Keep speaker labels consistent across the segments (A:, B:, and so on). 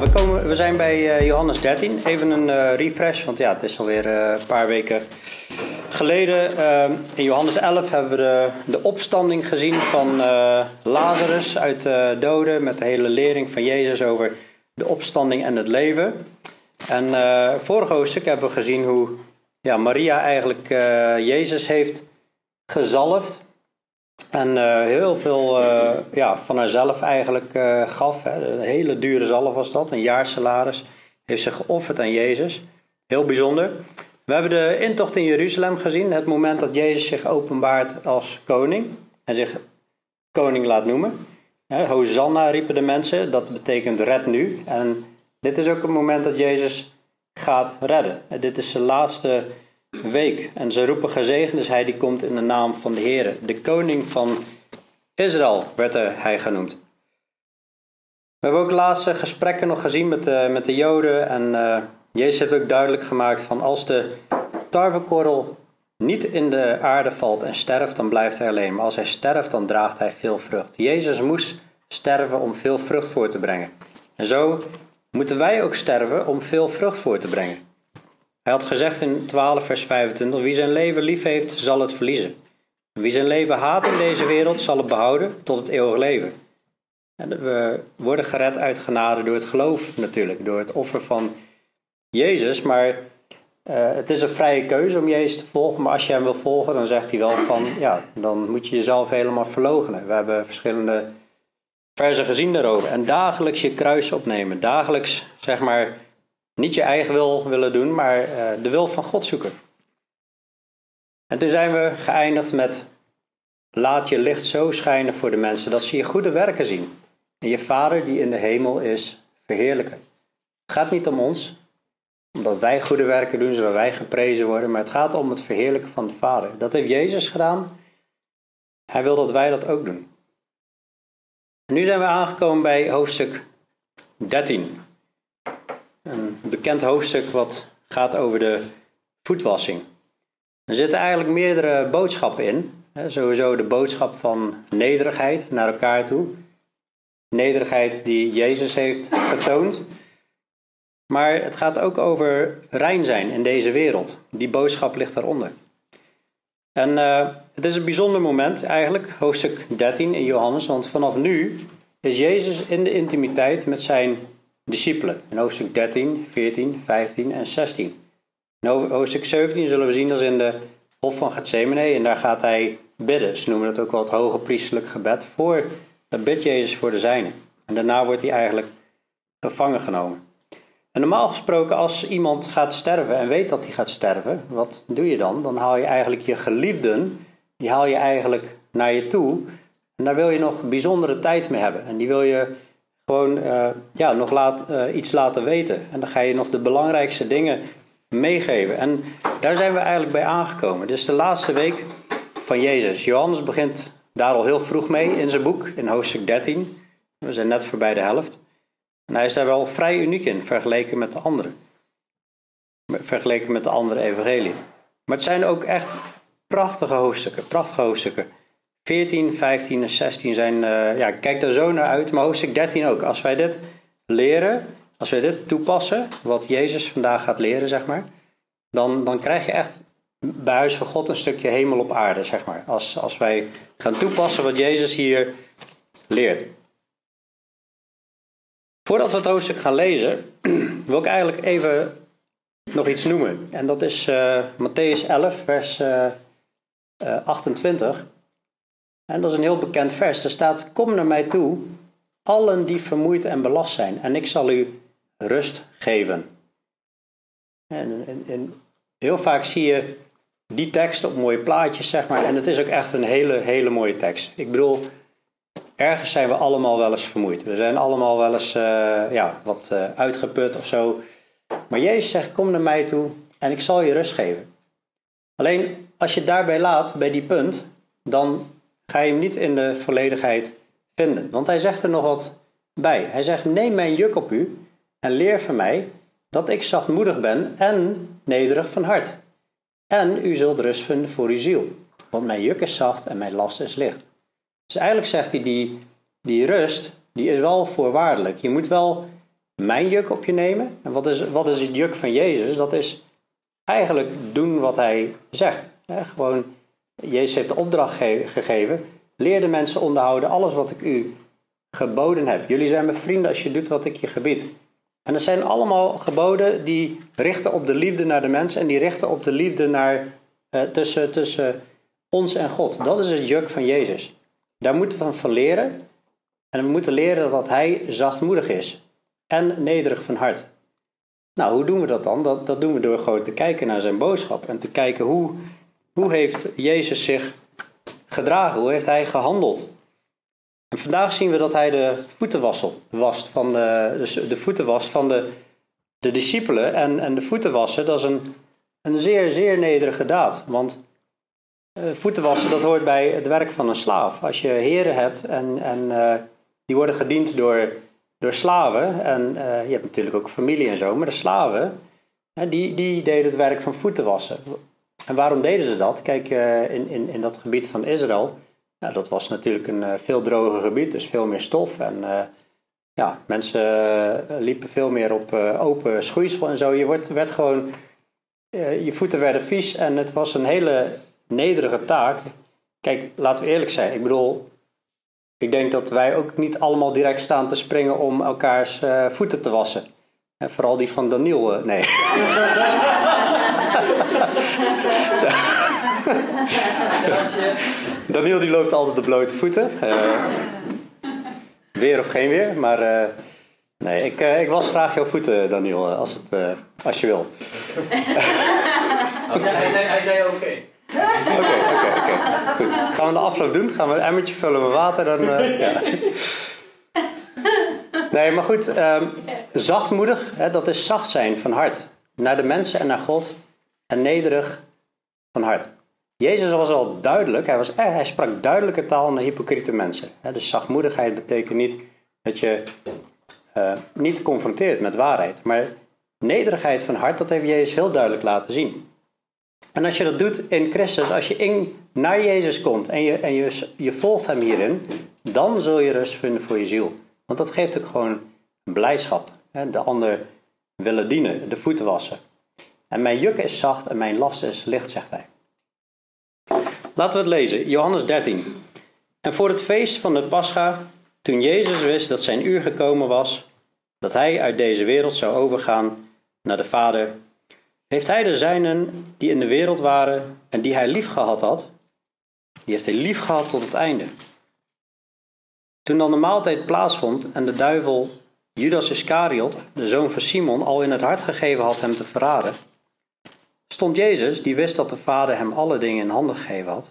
A: We, komen, we zijn bij eh, Johannes 13. Even een eh, refresh, want ja, het is alweer eh, een paar weken geleden. In Johannes 11 hebben we de, de opstanding gezien van Lazarus uit de doden. Met de hele lering van Jezus over de opstanding en het leven. En vorige hoofdstuk hebben we gezien hoe ja, Maria eigenlijk Jezus heeft gezalfd. En eh, heel veel eh, ja, van haarzelf eigenlijk eh, gaf. Hè. Een hele dure zalf was dat, een jaarsalaris. Heeft ze geofferd aan Jezus. Heel bijzonder. We hebben de intocht in Jeruzalem gezien. Het moment dat Jezus zich openbaart als koning. En zich koning laat noemen. Hosanna riepen de mensen. Dat betekent red nu. En dit is ook het moment dat Jezus gaat redden. En dit is zijn laatste week. En ze roepen gezegend is hij die komt in de naam van de Heer. De koning van Israël werd hij genoemd. We hebben ook laatste gesprekken nog gezien met de, met de Joden. En eh, Jezus heeft ook duidelijk gemaakt van als de tarwekorrel niet in de aarde valt en sterft, dan blijft hij alleen. Maar als hij sterft, dan draagt hij veel vrucht. Jezus moest sterven om veel vrucht voor te brengen. En zo moeten wij ook sterven om veel vrucht voor te brengen. Hij had gezegd in 12 vers 25, wie zijn leven lief heeft, zal het verliezen. Wie zijn leven haat in deze wereld, zal het behouden tot het eeuwige leven. En we worden gered uit genade door het geloof natuurlijk, door het offer van Jezus. Maar uh, het is een vrije keuze om Jezus te volgen. Maar als je hem wil volgen, dan zegt hij wel van, ja, dan moet je jezelf helemaal verloochenen. We hebben verschillende versen gezien daarover. En dagelijks je kruis opnemen. Dagelijks, zeg maar, niet je eigen wil willen doen, maar uh, de wil van God zoeken. En toen zijn we geëindigd met laat je licht zo schijnen voor de mensen dat ze je goede werken zien. En je Vader die in de hemel is verheerlijken. Het gaat niet om ons, omdat wij goede werken doen, zodat wij geprezen worden, maar het gaat om het verheerlijken van de Vader. Dat heeft Jezus gedaan. Hij wil dat wij dat ook doen. En nu zijn we aangekomen bij hoofdstuk 13. Een bekend hoofdstuk wat gaat over de voetwassing. Er zitten eigenlijk meerdere boodschappen in. Sowieso de boodschap van nederigheid naar elkaar toe. Nederigheid die Jezus heeft getoond. Maar het gaat ook over rein zijn in deze wereld. Die boodschap ligt daaronder. En uh, het is een bijzonder moment eigenlijk, hoofdstuk 13 in Johannes. Want vanaf nu is Jezus in de intimiteit met zijn discipelen. In hoofdstuk 13, 14, 15 en 16. In hoofdstuk 17 zullen we zien dat is in de Hof van Gethsemane. En daar gaat hij bidden. Ze noemen het ook wel het hoge priesterlijk gebed. Voor, dat bidt Jezus voor de zijnen. En daarna wordt hij eigenlijk gevangen genomen. En normaal gesproken, als iemand gaat sterven en weet dat hij gaat sterven, wat doe je dan? Dan haal je eigenlijk je geliefden, die haal je eigenlijk naar je toe. En daar wil je nog bijzondere tijd mee hebben. En die wil je gewoon uh, ja, nog laat, uh, iets laten weten. En dan ga je nog de belangrijkste dingen meegeven. En daar zijn we eigenlijk bij aangekomen. Dit is de laatste week van Jezus. Johannes begint daar al heel vroeg mee in zijn boek, in hoofdstuk 13. We zijn net voorbij de helft. En hij is daar wel vrij uniek in, vergeleken met de anderen. Vergeleken met de andere evangelieën. Maar het zijn ook echt prachtige hoofdstukken, prachtige hoofdstukken. 14, 15 en 16 zijn, uh, ja, kijk daar zo naar uit, maar hoofdstuk 13 ook. Als wij dit leren, als wij dit toepassen, wat Jezus vandaag gaat leren, zeg maar, dan, dan krijg je echt bij Huis van God een stukje hemel op aarde, zeg maar. Als, als wij gaan toepassen wat Jezus hier leert. Voordat we het hoofdstuk gaan lezen, wil ik eigenlijk even nog iets noemen. En dat is uh, Matthäus 11, vers uh, uh, 28. En dat is een heel bekend vers. Er staat: Kom naar mij toe, allen die vermoeid en belast zijn, en ik zal u rust geven. En, en, en heel vaak zie je die tekst op mooie plaatjes, zeg maar. En het is ook echt een hele, hele mooie tekst. Ik bedoel, ergens zijn we allemaal wel eens vermoeid. We zijn allemaal wel eens uh, ja, wat uh, uitgeput of zo. Maar Jezus zegt: Kom naar mij toe en ik zal je rust geven. Alleen als je daarbij laat, bij die punt, dan ga je hem niet in de volledigheid vinden. Want hij zegt er nog wat bij. Hij zegt: Neem mijn juk op u en leer van mij dat ik zachtmoedig ben en nederig van hart. En u zult rust vinden voor uw ziel. Want mijn juk is zacht en mijn last is licht. Dus eigenlijk zegt hij, die, die rust, die is wel voorwaardelijk. Je moet wel mijn juk op je nemen. En wat is, wat is het juk van Jezus? Dat is eigenlijk doen wat hij zegt. gewoon, Jezus heeft de opdracht gegeven. Leer de mensen onderhouden alles wat ik u geboden heb. Jullie zijn mijn vrienden als je doet wat ik je gebied. En dat zijn allemaal geboden die richten op de liefde naar de mens en die richten op de liefde naar, eh, tussen, tussen ons en God. Dat is het juk van Jezus. Daar moeten we van leren. En we moeten leren dat hij zachtmoedig is en nederig van hart. Nou, hoe doen we dat dan? Dat, dat doen we door gewoon te kijken naar zijn boodschap en te kijken hoe, hoe heeft Jezus zich gedragen, hoe heeft hij gehandeld. En vandaag zien we dat hij de voeten wast van de, dus de voeten was van de, de discipelen. En, en de voeten wassen, dat is een, een zeer, zeer nederige daad. Want uh, voeten wassen, dat hoort bij het werk van een slaaf. Als je heren hebt en, en uh, die worden gediend door, door slaven. En uh, je hebt natuurlijk ook familie en zo, maar de slaven, die, die deden het werk van voeten wassen. En waarom deden ze dat? Kijk, in, in, in dat gebied van Israël ja, dat was natuurlijk een eh, veel droger gebied, dus veel meer stof. En eh, ja, mensen eh, liepen veel meer op open schoeisel en zo. Je wordt, werd gewoon, je voeten werden vies en het was een hele nederige taak. Kijk, laten we eerlijk zijn. Ik bedoel, ik denk dat wij ook niet allemaal direct staan te springen om elkaars voeten te wassen. En vooral die van Daniel, nee. Daniel die loopt altijd de blote voeten. Uh, weer of geen weer, maar uh, nee, ik, uh, ik was graag jouw voeten, Daniel, als, het, als je wil.
B: hij zei, hij zei oké.
A: Oké, oké, oké. Goed. Gaan we de afloop doen? Gaan we een emmertje vullen met water? Dan, ja. Nee, maar goed. Um, zachtmoedig, hè, dat is zacht zijn van hart. Naar de mensen en naar God. En nederig van hart. Jezus was al duidelijk, hij, was, hij sprak duidelijke taal naar hypocriete mensen. Dus zachtmoedigheid betekent niet dat je uh, niet confronteert met waarheid, maar nederigheid van hart, dat heeft Jezus heel duidelijk laten zien. En als je dat doet in Christus, als je in, naar Jezus komt en, je, en je, je volgt hem hierin, dan zul je rust vinden voor je ziel. Want dat geeft ook gewoon blijdschap. De ander willen dienen, de voeten wassen. En mijn juk is zacht en mijn last is licht, zegt hij. Laten we het lezen, Johannes 13. En voor het feest van het Pascha, toen Jezus wist dat zijn uur gekomen was, dat hij uit deze wereld zou overgaan naar de Vader, heeft hij de zijnen die in de wereld waren en die hij lief gehad had, die heeft hij lief gehad tot het einde. Toen dan de maaltijd plaatsvond en de duivel Judas Iscariot, de zoon van Simon, al in het hart gegeven had hem te verraden, stond Jezus, die wist dat de Vader hem alle dingen in handen gegeven had,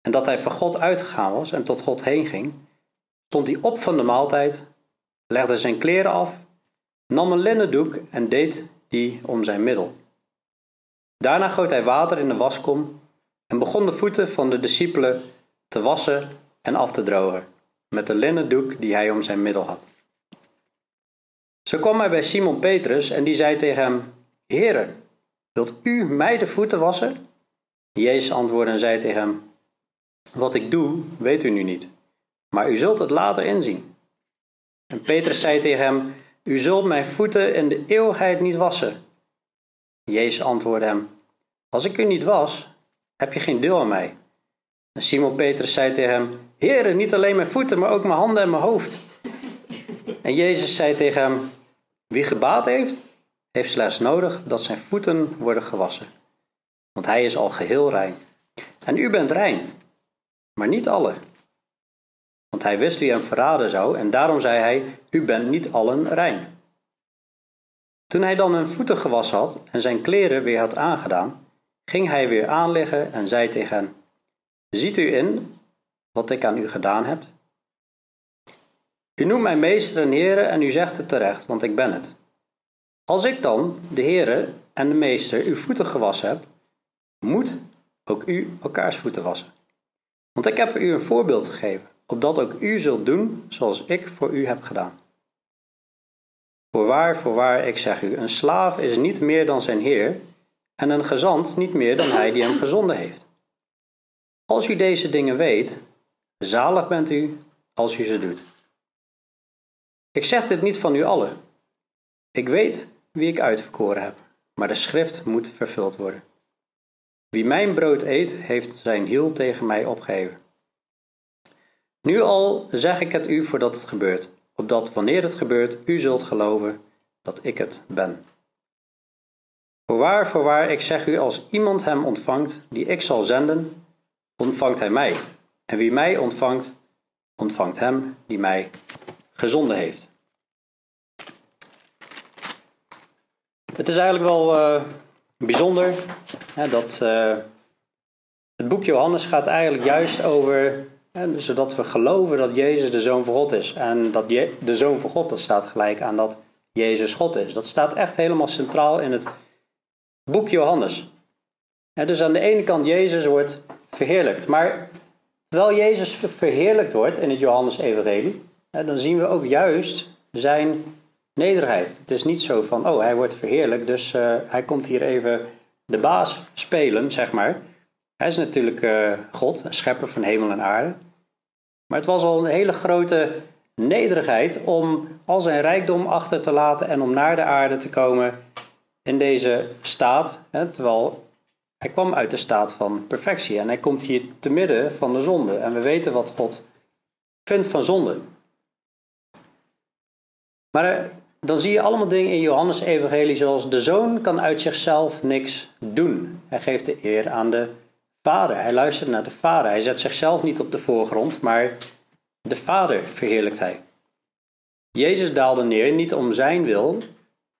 A: en dat hij van God uitgegaan was en tot God heen ging, stond hij op van de maaltijd, legde zijn kleren af, nam een linnen doek en deed die om zijn middel. Daarna goot hij water in de waskom en begon de voeten van de discipelen te wassen en af te drogen, met de linnen doek die hij om zijn middel had. Zo kwam hij bij Simon Petrus en die zei tegen hem: Heere, Wilt u mij de voeten wassen? Jezus antwoordde en zei tegen hem: Wat ik doe, weet u nu niet, maar u zult het later inzien. En Petrus zei tegen hem: U zult mijn voeten in de eeuwigheid niet wassen. Jezus antwoordde hem: Als ik u niet was, heb je geen deel aan mij. En Simon Petrus zei tegen hem: Heere, niet alleen mijn voeten, maar ook mijn handen en mijn hoofd. En Jezus zei tegen hem: Wie gebaat heeft, heeft slechts nodig dat zijn voeten worden gewassen, want hij is al geheel rein. En u bent rein, maar niet alle. Want hij wist wie hem verraden zou, en daarom zei hij: U bent niet allen rein. Toen hij dan hun voeten gewassen had en zijn kleren weer had aangedaan, ging hij weer aanliggen en zei tegen hen: Ziet u in wat ik aan u gedaan heb? U noemt mij meester en heren en u zegt het terecht, want ik ben het. Als ik dan, de Heere en de Meester, uw voeten gewassen heb, moet ook u elkaars voeten wassen. Want ik heb u een voorbeeld gegeven, opdat ook u zult doen zoals ik voor u heb gedaan. Voorwaar, voorwaar, ik zeg u, een slaaf is niet meer dan zijn heer, en een gezant niet meer dan hij die hem gezonden heeft. Als u deze dingen weet, zalig bent u als u ze doet. Ik zeg dit niet van u allen, Ik weet wie ik uitverkoren heb, maar de schrift moet vervuld worden. Wie mijn brood eet, heeft zijn hiel tegen mij opgeheven. Nu al zeg ik het u voordat het gebeurt, opdat wanneer het gebeurt, u zult geloven dat ik het ben. Voorwaar, voorwaar, ik zeg u, als iemand hem ontvangt, die ik zal zenden, ontvangt hij mij. En wie mij ontvangt, ontvangt hem die mij gezonden heeft. Het is eigenlijk wel uh, bijzonder hè, dat uh, het boek Johannes gaat eigenlijk juist over, hè, zodat we geloven dat Jezus de Zoon van God is. En dat Je de Zoon van God, dat staat gelijk aan dat Jezus God is. Dat staat echt helemaal centraal in het boek Johannes. dus aan de ene kant Jezus wordt verheerlijkt. Maar terwijl Jezus verheerlijkt wordt in het Johannes-evangelie, dan zien we ook juist zijn nederigheid. Het is niet zo van, oh, hij wordt verheerlijkt, dus uh, hij komt hier even de baas spelen, zeg maar. Hij is natuurlijk uh, God, schepper van hemel en aarde. Maar het was al een hele grote nederigheid om al zijn rijkdom achter te laten en om naar de aarde te komen in deze staat. Hè, terwijl hij kwam uit de staat van perfectie en hij komt hier te midden van de zonde. En we weten wat God vindt van zonde. Maar eh, dan zie je allemaal dingen in Johannes Evangelie zoals de zoon kan uit zichzelf niks doen. Hij geeft de eer aan de vader. Hij luistert naar de vader. Hij zet zichzelf niet op de voorgrond, maar de vader verheerlijkt hij. Jezus daalde neer niet om zijn wil,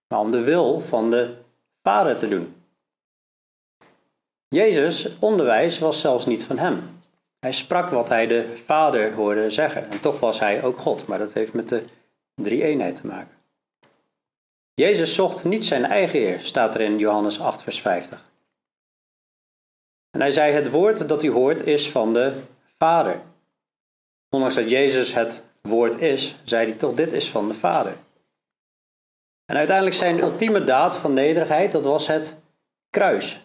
A: maar om de wil van de vader te doen. Jezus' onderwijs was zelfs niet van hem. Hij sprak wat hij de vader hoorde zeggen. En toch was hij ook God, maar dat heeft met de drie eenheid te maken. Jezus zocht niet zijn eigen eer, staat er in Johannes 8, vers 50. En hij zei: Het woord dat u hoort is van de Vader. Ondanks dat Jezus het woord is, zei hij toch: Dit is van de Vader. En uiteindelijk zijn ultieme daad van nederigheid, dat was het kruis.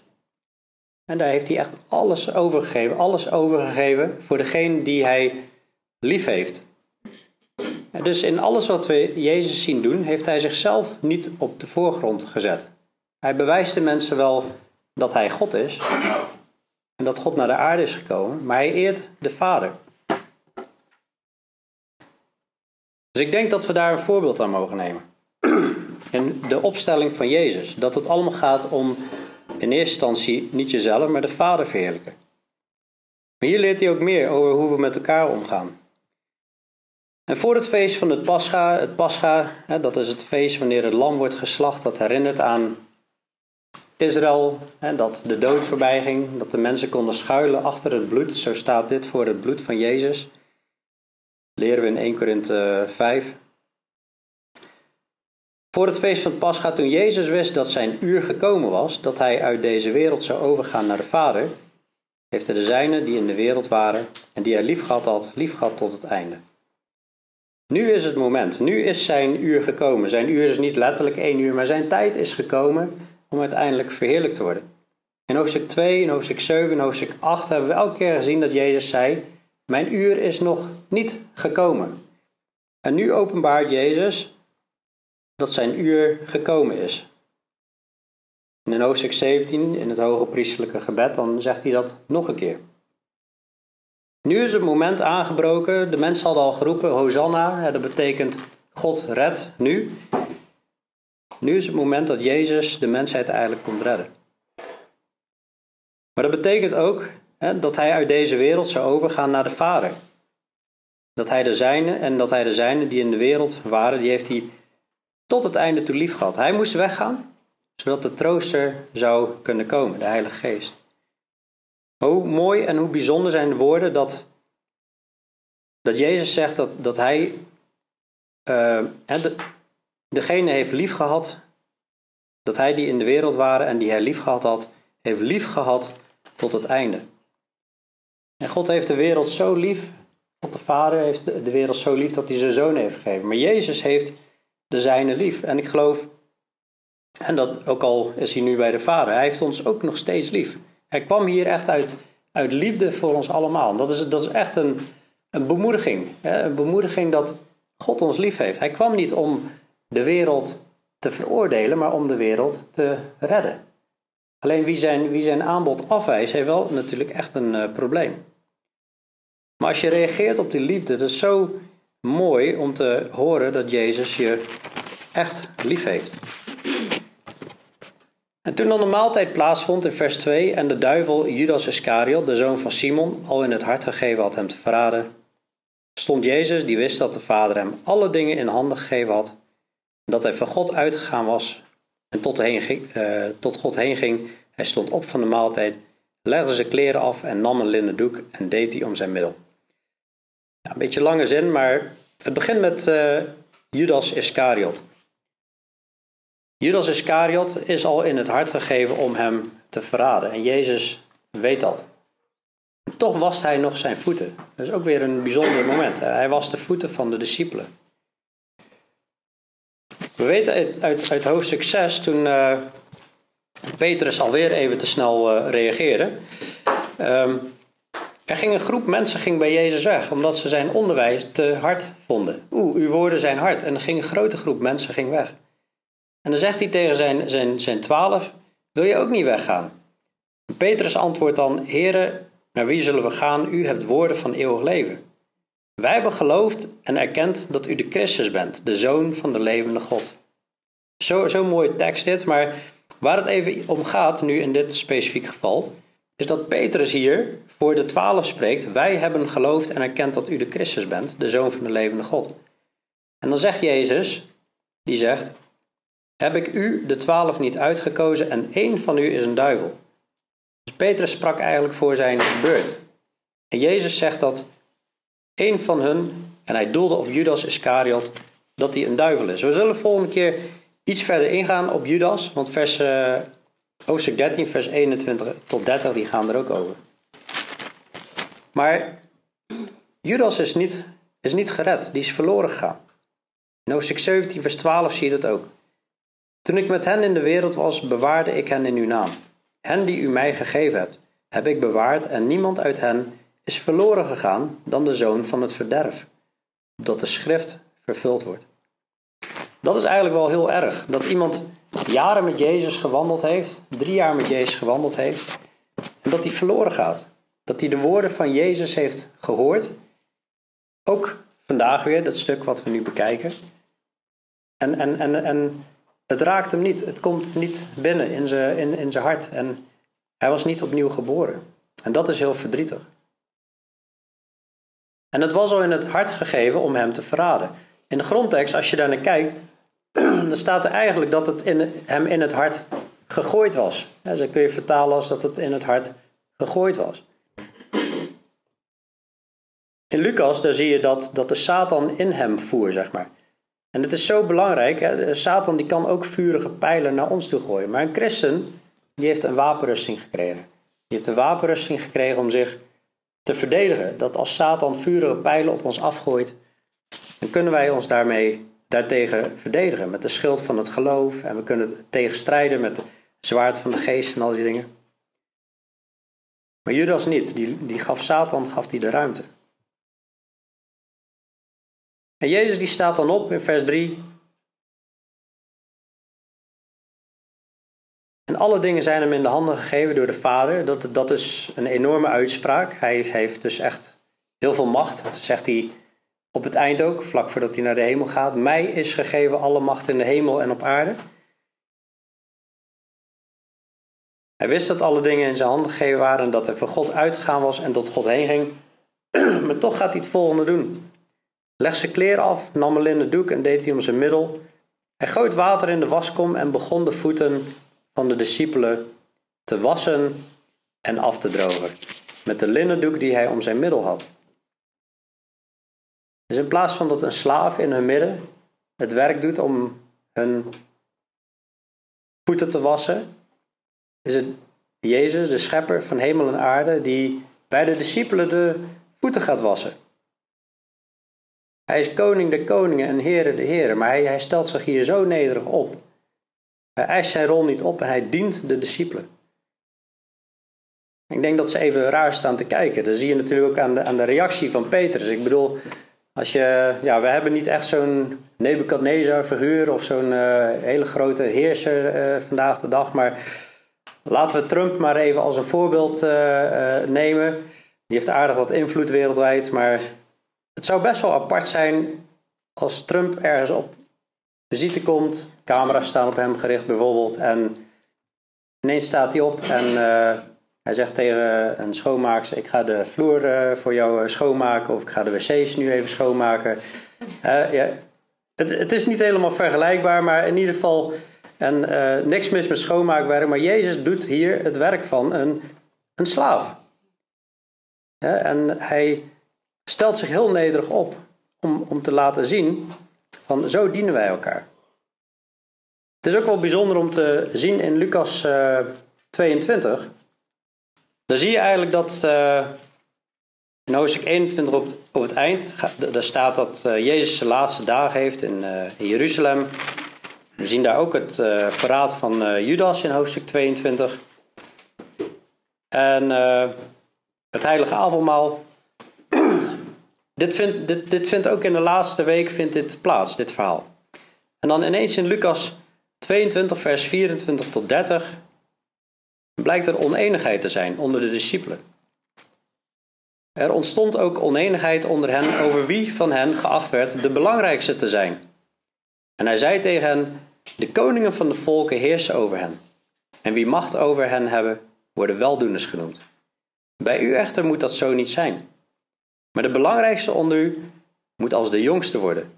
A: En daar heeft hij echt alles overgegeven, alles overgegeven voor degene die hij lief heeft. Dus in alles wat we Jezus zien doen, heeft hij zichzelf niet op de voorgrond gezet. Hij bewijst de mensen wel dat hij God is en dat God naar de aarde is gekomen, maar hij eert de Vader. Dus ik denk dat we daar een voorbeeld aan mogen nemen. In de opstelling van Jezus. Dat het allemaal gaat om in eerste instantie niet jezelf, maar de Vader verheerlijken. Maar hier leert hij ook meer over hoe we met elkaar omgaan. En voor het feest van het Pascha, het Pascha, dat is het feest wanneer het lam wordt geslacht, dat herinnert aan Israël, dat de dood voorbij ging, dat de mensen konden schuilen achter het bloed. Zo staat dit voor het bloed van Jezus. Leren we in 1 Korinthe 5. Voor het feest van het Pascha, toen Jezus wist dat zijn uur gekomen was, dat hij uit deze wereld zou overgaan naar de Vader, heeft hij de zijnen die in de wereld waren en die hij lief gehad had, lief gehad tot het einde. Nu is het moment. Nu is zijn uur gekomen. Zijn uur is niet letterlijk één uur, maar zijn tijd is gekomen om uiteindelijk verheerlijkt te worden. In hoofdstuk 2, in hoofdstuk 7, in hoofdstuk 8 hebben we elke keer gezien dat Jezus zei: Mijn uur is nog niet gekomen. En nu openbaart Jezus dat zijn uur gekomen is. En in hoofdstuk 17, in het hoge priestelijke gebed, dan zegt hij dat nog een keer. Nu is het moment aangebroken. De mensen hadden al geroepen, Hosanna. Dat betekent God red nu. Nu is het moment dat Jezus de mensheid eigenlijk komt redden. Maar dat betekent ook hè, dat hij uit deze wereld zou overgaan naar de Vader. Dat hij de zijne en dat hij de zijne die in de wereld waren, die heeft hij tot het einde toe lief gehad. Hij moest weggaan, zodat de trooster zou kunnen komen, de Heilige Geest. Hoe mooi en hoe bijzonder zijn de woorden dat, dat Jezus zegt dat, dat hij uh, de, degene heeft lief gehad, dat hij die in de wereld waren en die hij lief gehad had, heeft lief gehad tot het einde. En God heeft de wereld zo lief, God de Vader heeft de wereld zo lief dat hij zijn zoon heeft gegeven. Maar Jezus heeft de zijne lief. En ik geloof, en dat ook al is hij nu bij de Vader, hij heeft ons ook nog steeds lief. Hij kwam hier echt uit, uit liefde voor ons allemaal. Dat is, dat is echt een, een bemoediging. Hè? Een bemoediging dat God ons lief heeft. Hij kwam niet om de wereld te veroordelen, maar om de wereld te redden. Alleen wie zijn, wie zijn aanbod afwijst, heeft wel natuurlijk echt een uh, probleem. Maar als je reageert op die liefde, dat is zo mooi om te horen dat Jezus je echt lief heeft. En toen dan de maaltijd plaatsvond in vers 2 en de duivel Judas Iscariot, de zoon van Simon, al in het hart gegeven had hem te verraden, stond Jezus, die wist dat de Vader hem alle dingen in handen gegeven had, dat hij van God uitgegaan was en tot, heen ging, uh, tot God heen ging. Hij stond op van de maaltijd, legde zijn kleren af en nam een linnen doek en deed die om zijn middel. Ja, een beetje lange zin, maar het begint met uh, Judas Iscariot. Judas Iscariot is al in het hart gegeven om hem te verraden. En Jezus weet dat. Toch wast hij nog zijn voeten. Dat is ook weer een bijzonder moment. Hij was de voeten van de discipelen. We weten uit, uit, uit hoofdstuk 6, toen uh, Petrus alweer even te snel uh, reageerde. Um, er ging een groep mensen ging bij Jezus weg, omdat ze zijn onderwijs te hard vonden. Oeh, uw woorden zijn hard. En er ging een grote groep mensen ging weg. En dan zegt hij tegen zijn, zijn, zijn twaalf, wil je ook niet weggaan? Petrus antwoordt dan, heren, naar wie zullen we gaan? U hebt woorden van eeuwig leven. Wij hebben geloofd en erkend dat u de Christus bent, de Zoon van de levende God. Zo'n zo mooie tekst dit, maar waar het even om gaat, nu in dit specifiek geval, is dat Petrus hier voor de twaalf spreekt: Wij hebben geloofd en erkend dat u de Christus bent, de Zoon van de levende God. En dan zegt Jezus, die zegt: Heb ik u, de twaalf, niet uitgekozen en één van u is een duivel? Dus Petrus sprak eigenlijk voor zijn beurt. En Jezus zegt dat één van hun, en hij doelde op Judas Iscariot, dat hij een duivel is. We zullen volgende keer iets verder ingaan op Judas, want vers, uh, hoofdstuk 13, vers 21 tot 30, die gaan er ook over. Maar Judas is niet, is niet gered, die is verloren gegaan. In hoofdstuk 17, vers 12 zie je dat ook. Toen ik met hen in de wereld was, bewaarde ik hen in uw naam. Hen die u mij gegeven hebt, heb ik bewaard en niemand uit hen is verloren gegaan dan de zoon van het verderf, dat de schrift vervuld wordt. Dat is eigenlijk wel heel erg, dat iemand jaren met Jezus gewandeld heeft, drie jaar met Jezus gewandeld heeft, en dat hij verloren gaat. Dat hij de woorden van Jezus heeft gehoord, ook vandaag weer, dat stuk wat we nu bekijken. En, en, en, en het raakt hem niet, het komt niet binnen in zijn, in, in zijn hart. En hij was niet opnieuw geboren. En dat is heel verdrietig. En het was al in het hart gegeven om hem te verraden. In de grondtekst, als je daar naar kijkt, dan staat er eigenlijk dat het in, hem in het hart gegooid was. Ja, dat kun je vertalen als dat het in het hart gegooid was. In Lucas, daar zie je dat, dat de Satan in hem voer, zeg maar. En het is zo belangrijk, hè? Satan die kan ook vurige pijlen naar ons toe gooien. Maar een christen, die heeft een wapenrusting gekregen. Die heeft een wapenrusting gekregen om zich te verdedigen. Dat als Satan vurige pijlen op ons afgooit, dan kunnen wij ons daarmee daartegen verdedigen. Met de schild van het geloof. En we kunnen tegenstrijden met de zwaard van de geest en al die dingen. Maar Judas niet. Die, die gaf Satan gaf die de ruimte. En Jezus die staat dan op in vers 3. En alle dingen zijn hem in de handen gegeven door de Vader. Dat, dat is een enorme uitspraak. Hij heeft dus echt heel veel macht, zegt hij op het eind ook, vlak voordat hij naar de hemel gaat. Mij is gegeven alle macht in de hemel en op aarde. Hij wist dat alle dingen in zijn handen gegeven waren en dat hij van God uitgegaan was en tot God heen ging. maar toch gaat hij het volgende doen. Leg zijn kleren af, nam een linnen doek en deed hij om zijn middel. Hij goot water in de waskom en begon de voeten van de discipelen te wassen en af te drogen. Met de linnen doek die hij om zijn middel had. Dus in plaats van dat een slaaf in hun midden het werk doet om hun voeten te wassen, is het Jezus, de schepper van hemel en aarde, die bij de discipelen de voeten gaat wassen. Hij is koning de koningen en heren de heren, maar hij, hij stelt zich hier zo nederig op. Hij eist zijn rol niet op en hij dient de discipelen. Ik denk dat ze even raar staan te kijken. Dat zie je natuurlijk ook aan de, aan de reactie van Petrus. Ik bedoel, Als je, ja, we hebben niet echt zo'n Nebuchadnezzar figuur of zo'n uh, hele grote heerser uh, vandaag de dag, maar laten we Trump maar even als een voorbeeld uh, nemen. Die heeft aardig wat invloed wereldwijd, maar het zou best wel apart zijn als Trump ergens op visite komt, camera's staan op hem gericht bijvoorbeeld, en ineens staat hij op en hij zegt tegen een schoonmaakster: Ik ga de vloer uh, voor jou eh, schoonmaken, of ik ga de wc's nu even schoonmaken. Ja, het, het, is niet helemaal vergelijkbaar, maar in ieder geval. En niks mis met schoonmaakwerk, maar Jezus doet hier het werk van een, een slaaf. en hij stelt zich heel nederig op om, om te laten zien: van zo dienen wij elkaar. Het is ook wel bijzonder om te zien in Lucas 22 dan zie je eigenlijk dat uh, in hoofdstuk 21 op, op het eind, daar staat dat uh, Jezus zijn laatste dagen heeft in, in, Jeruzalem. We zien daar ook het verraad van Judas in hoofdstuk 22. En het heilige avondmaal. Dit, vindt, dit, dit vindt ook in de laatste week vindt dit plaats, dit verhaal. En dan ineens in Lucas 22 vers 24 tot 30 blijkt er oneenigheid te zijn onder de discipelen. Er ontstond ook oneenigheid onder hen over wie van hen geacht werd de belangrijkste te zijn. En hij zei tegen hen: De koningen van de volken heersen over hen. En wie macht over hen hebben, worden weldoeners genoemd. Bij u echter moet dat zo niet zijn. Maar de belangrijkste onder u moet als de jongste worden.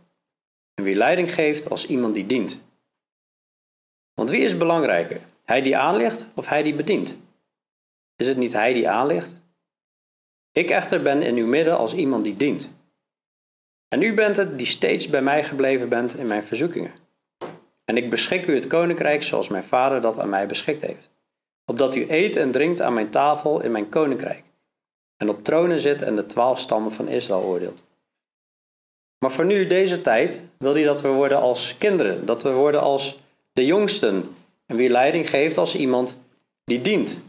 A: En wie leiding geeft als iemand die dient. Want wie is belangrijker? Hij die aanligt of hij die bedient? Is het niet hij die aanligt? Ik echter ben in uw midden als iemand die dient. En u bent het die steeds bij mij gebleven bent in mijn verzoekingen. En ik beschik u het koninkrijk zoals mijn vader dat aan mij beschikt heeft. Opdat u eet en drinkt aan mijn tafel in mijn koninkrijk. En op tronen zit en de twaalf stammen van Israël oordeelt. Maar voor nu, deze tijd, wil hij dat we worden als kinderen. Dat we worden als de jongsten en wie leiding geeft als iemand die dient.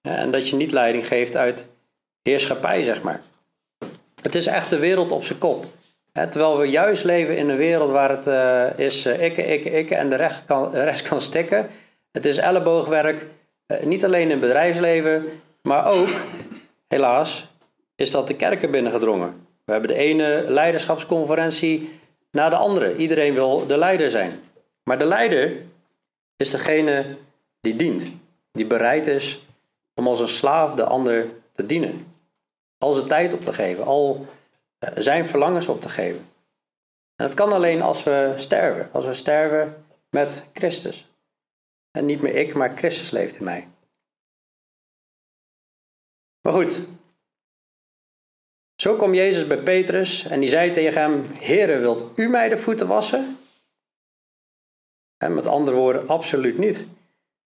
A: En dat je niet leiding geeft uit heerschappij, zeg maar. Het is echt de wereld op zijn kop. Terwijl we juist leven in een wereld waar het uh, is uh, ikke, ikke, ikke en de rest kan, rest kan stikken. Het is elleboogwerk, uh, niet alleen in het bedrijfsleven, maar ook, helaas, is dat de kerken binnengedrongen. We hebben de ene leiderschapsconferentie na de andere. Iedereen wil de leider zijn. Maar de leider is degene die dient, die bereid is om als een slaaf de ander te dienen. Al zijn tijd op te geven, al eh, zijn verlangens op te geven. En dat kan alleen als we sterven, als we sterven met Christus. En niet meer ik, maar Christus leeft in mij. Maar goed, zo kwam Jezus bij Petrus en die zei tegen hem: Heere, wilt u mij de voeten wassen? En met andere woorden, absoluut niet.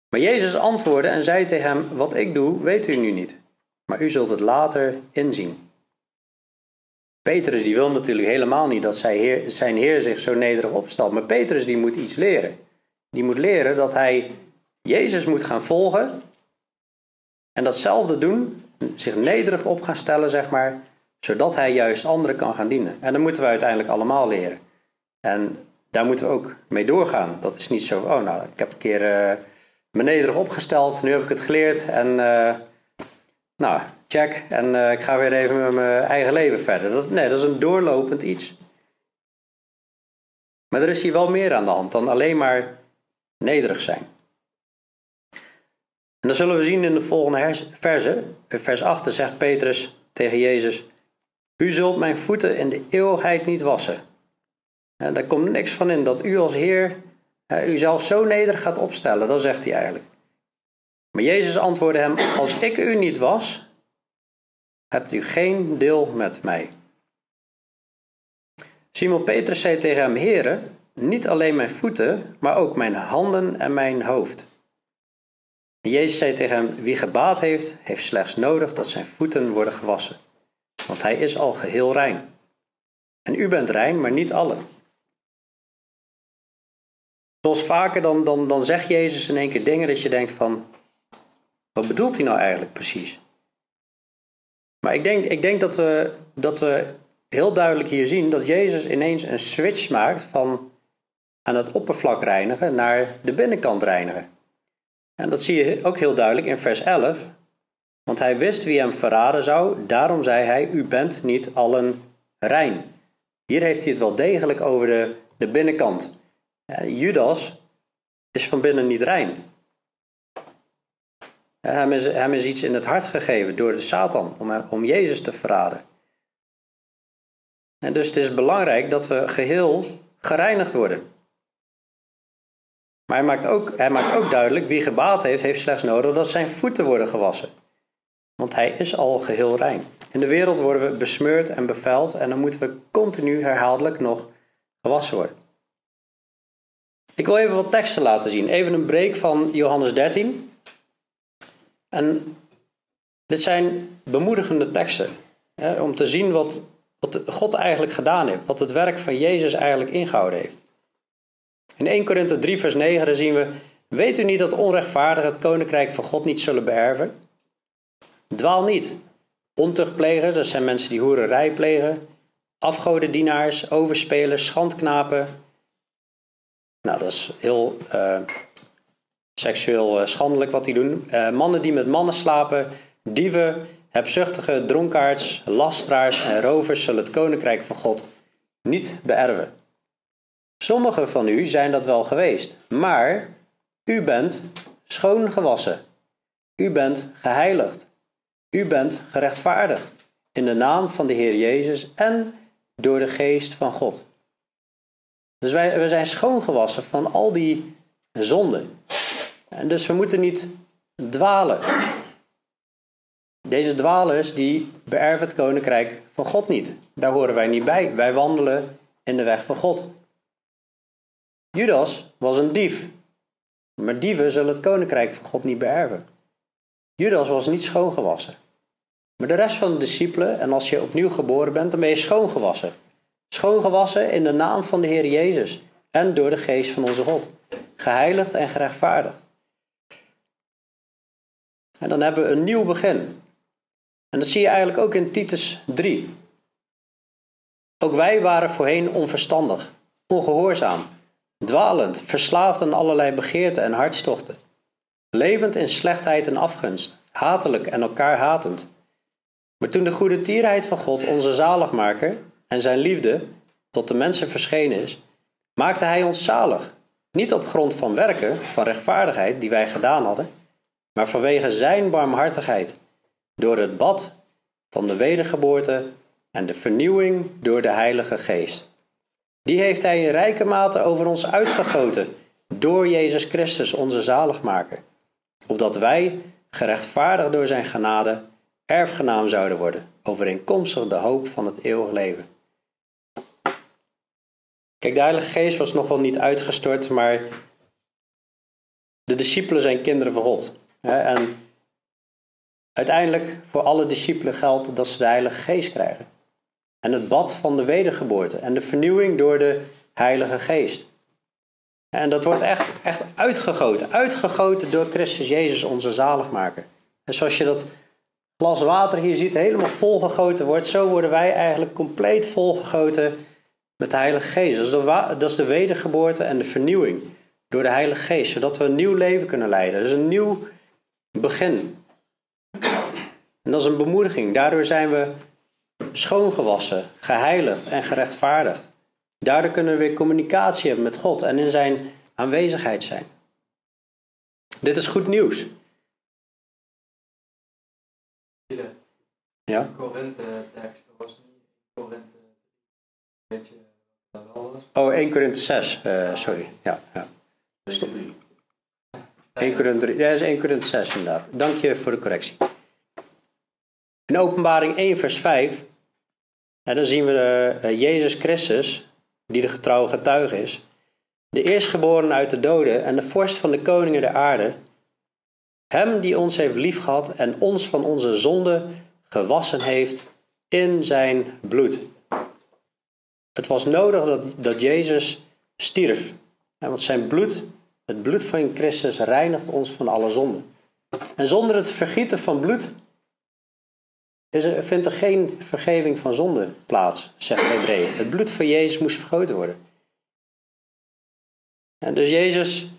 A: Maar Jezus antwoordde en zei tegen hem: Wat ik doe, weet u nu niet, maar u zult het later inzien. Petrus die wil natuurlijk helemaal niet dat zijn heer zich zo nederig opstelt. Maar Petrus die moet iets leren. Die moet leren dat hij Jezus moet gaan volgen. En datzelfde doen, zich nederig op gaan stellen, zeg maar. Zodat hij juist anderen kan gaan dienen. En dat moeten we uiteindelijk allemaal leren. En daar moeten we ook mee doorgaan. Dat is niet zo, oh nou, ik heb een keer uh, me nederig opgesteld, nu heb ik het geleerd en uh, nou, check. En uh, ik ga weer even met mijn eigen leven verder. Dat, nee, dat is een doorlopend iets. Maar er is hier wel meer aan de hand dan alleen maar nederig zijn. En dat zullen we zien in de volgende verse. Vers 8 zegt Petrus tegen Jezus: U zult mijn voeten in de eeuwigheid niet wassen. En daar komt niks van in dat u als Heer u zelf zo nederig gaat opstellen. Dat zegt hij eigenlijk. Maar Jezus antwoordde hem: Als ik u niet was, hebt u geen deel met mij. Simon Petrus zei tegen hem: Heere, niet alleen mijn voeten, maar ook mijn handen en mijn hoofd. Jezus zei tegen hem: Wie gebaat heeft, heeft slechts nodig dat zijn voeten worden gewassen, want hij is al geheel rein. En u bent rein, maar niet allen. Zoals vaker dan, dan, dan zegt Jezus in één keer dingen dat je denkt van, wat bedoelt hij nou eigenlijk precies? Maar ik denk, ik denk dat, we, dat we heel duidelijk hier zien dat Jezus ineens een switch maakt van aan het oppervlak reinigen naar de binnenkant reinigen. En dat zie je ook heel duidelijk in vers 11. Want hij wist wie hem verraden zou, daarom zei hij: U bent niet allen rein. Hier heeft hij het wel degelijk over de, de binnenkant. Judas is van binnen niet rein. Hem is, hem is iets in het hart gegeven door de Satan om, om Jezus te verraden. En dus het is belangrijk dat we geheel gereinigd worden. Maar hij maakt, ook, hij maakt ook duidelijk, wie gebaat heeft, heeft slechts nodig dat zijn voeten worden gewassen. Want hij is al geheel rein. In de wereld worden we besmeurd en bevuild en dan moeten we continu herhaaldelijk nog gewassen worden. Ik wil even wat teksten laten zien. Even een break van Johannes 13. En dit zijn bemoedigende teksten. Hè, om te zien wat, wat God eigenlijk gedaan heeft. Wat het werk van Jezus eigenlijk ingehouden heeft. In 1 Korinthe 3 vers 9 zien we... Weet u niet dat onrechtvaardigen het koninkrijk van God niet zullen beërven? Dwaal niet. Ontuchtplegers, dat zijn mensen die hoererij plegen. Afgodendienaars, overspelers, schandknapen. Nou, dat is heel uh, seksueel uh, schandelijk wat die doen. Uh, mannen die met mannen slapen, dieven, hebzuchtige, dronkaards, lasteraars en rovers zullen het koninkrijk van God niet beërven. Sommigen van u zijn dat wel geweest, maar u bent schoongewassen. U bent geheiligd. U bent gerechtvaardigd in de naam van de Heer Jezus en door de geest van God. Dus wij, we zijn schoongewassen van al die zonden. En dus we moeten niet dwalen. Deze dwalers die beërven het koninkrijk van God niet. Daar horen wij niet bij. Wij wandelen in de weg van God. Judas was een dief. Maar dieven zullen het koninkrijk van God niet beërven. Judas was niet schoongewassen. Maar de rest van de discipelen, en als je opnieuw geboren bent, dan ben je schoongewassen. Schoongewassen in de naam van de Heer Jezus en door de geest van onze God. Geheiligd en gerechtvaardigd. En dan hebben we een nieuw begin. En dat zie je eigenlijk ook in Titus 3. Ook wij waren voorheen onverstandig, ongehoorzaam, dwalend, verslaafd aan allerlei begeerten en hartstochten, levend in slechtheid en afgunst, hatelijk en elkaar hatend. Maar toen de goede tierheid van God, onze zaligmaker, en zijn liefde tot de mensen verschenen is, maakte hij ons zalig. Niet op grond van werken, van rechtvaardigheid die wij gedaan hadden, maar vanwege zijn barmhartigheid, door het bad van de wedergeboorte en de vernieuwing door de Heilige Geest. Die heeft hij in rijke mate over ons uitgegoten door Jezus Christus, onze zaligmaker, opdat wij, gerechtvaardigd door zijn genade, erfgenaam zouden worden, overeenkomstig de hoop van het eeuwig leven. Kijk, de Heilige Geest was nog wel niet uitgestort, maar de discipelen zijn kinderen van God. En uiteindelijk voor alle discipelen geldt dat ze de Heilige Geest krijgen. En het bad van de wedergeboorte en de vernieuwing door de Heilige Geest. En dat wordt echt, echt uitgegoten. Uitgegoten door Christus Jezus, onze zaligmaker. En zoals je dat glas water hier ziet, helemaal volgegoten wordt, zo worden wij eigenlijk compleet volgegoten met de Heilige Geest. Dat is de, dat is de wedergeboorte en de vernieuwing door de Heilige Geest, zodat we een nieuw leven kunnen leiden. Dat is een nieuw begin. En dat is een bemoediging. Daardoor zijn we schoongewassen, geheiligd en gerechtvaardigd. Daardoor kunnen we weer communicatie hebben met God en in zijn aanwezigheid zijn. Dit is goed nieuws. Ja?
B: Korinthe-tekst was niet Korinthe, weet je dat wel was?
A: Oh, 1 Korinthe 6, uh, sorry. Ja, ja. 1 Korinthe, ja, dat is 1 Korinthe 6 inderdaad. Dank je voor de correctie. In openbaring 1 vers 5, en dan zien we uh, Jezus Christus, die de getrouwe getuige is, de eerstgeboren uit de doden en de vorst van de koningen der aarde, hem die ons heeft liefgehad en ons van onze zonde gewassen heeft in zijn bloed. Het was nodig dat, dat Jezus stierf. Want zijn bloed, het bloed van Christus, reinigt ons van alle zonden. En zonder het vergieten van bloed is er, vindt er geen vergeving van zonde plaats, zegt Hebreeën. Het bloed van Jezus moest vergoten worden. En dus Jezus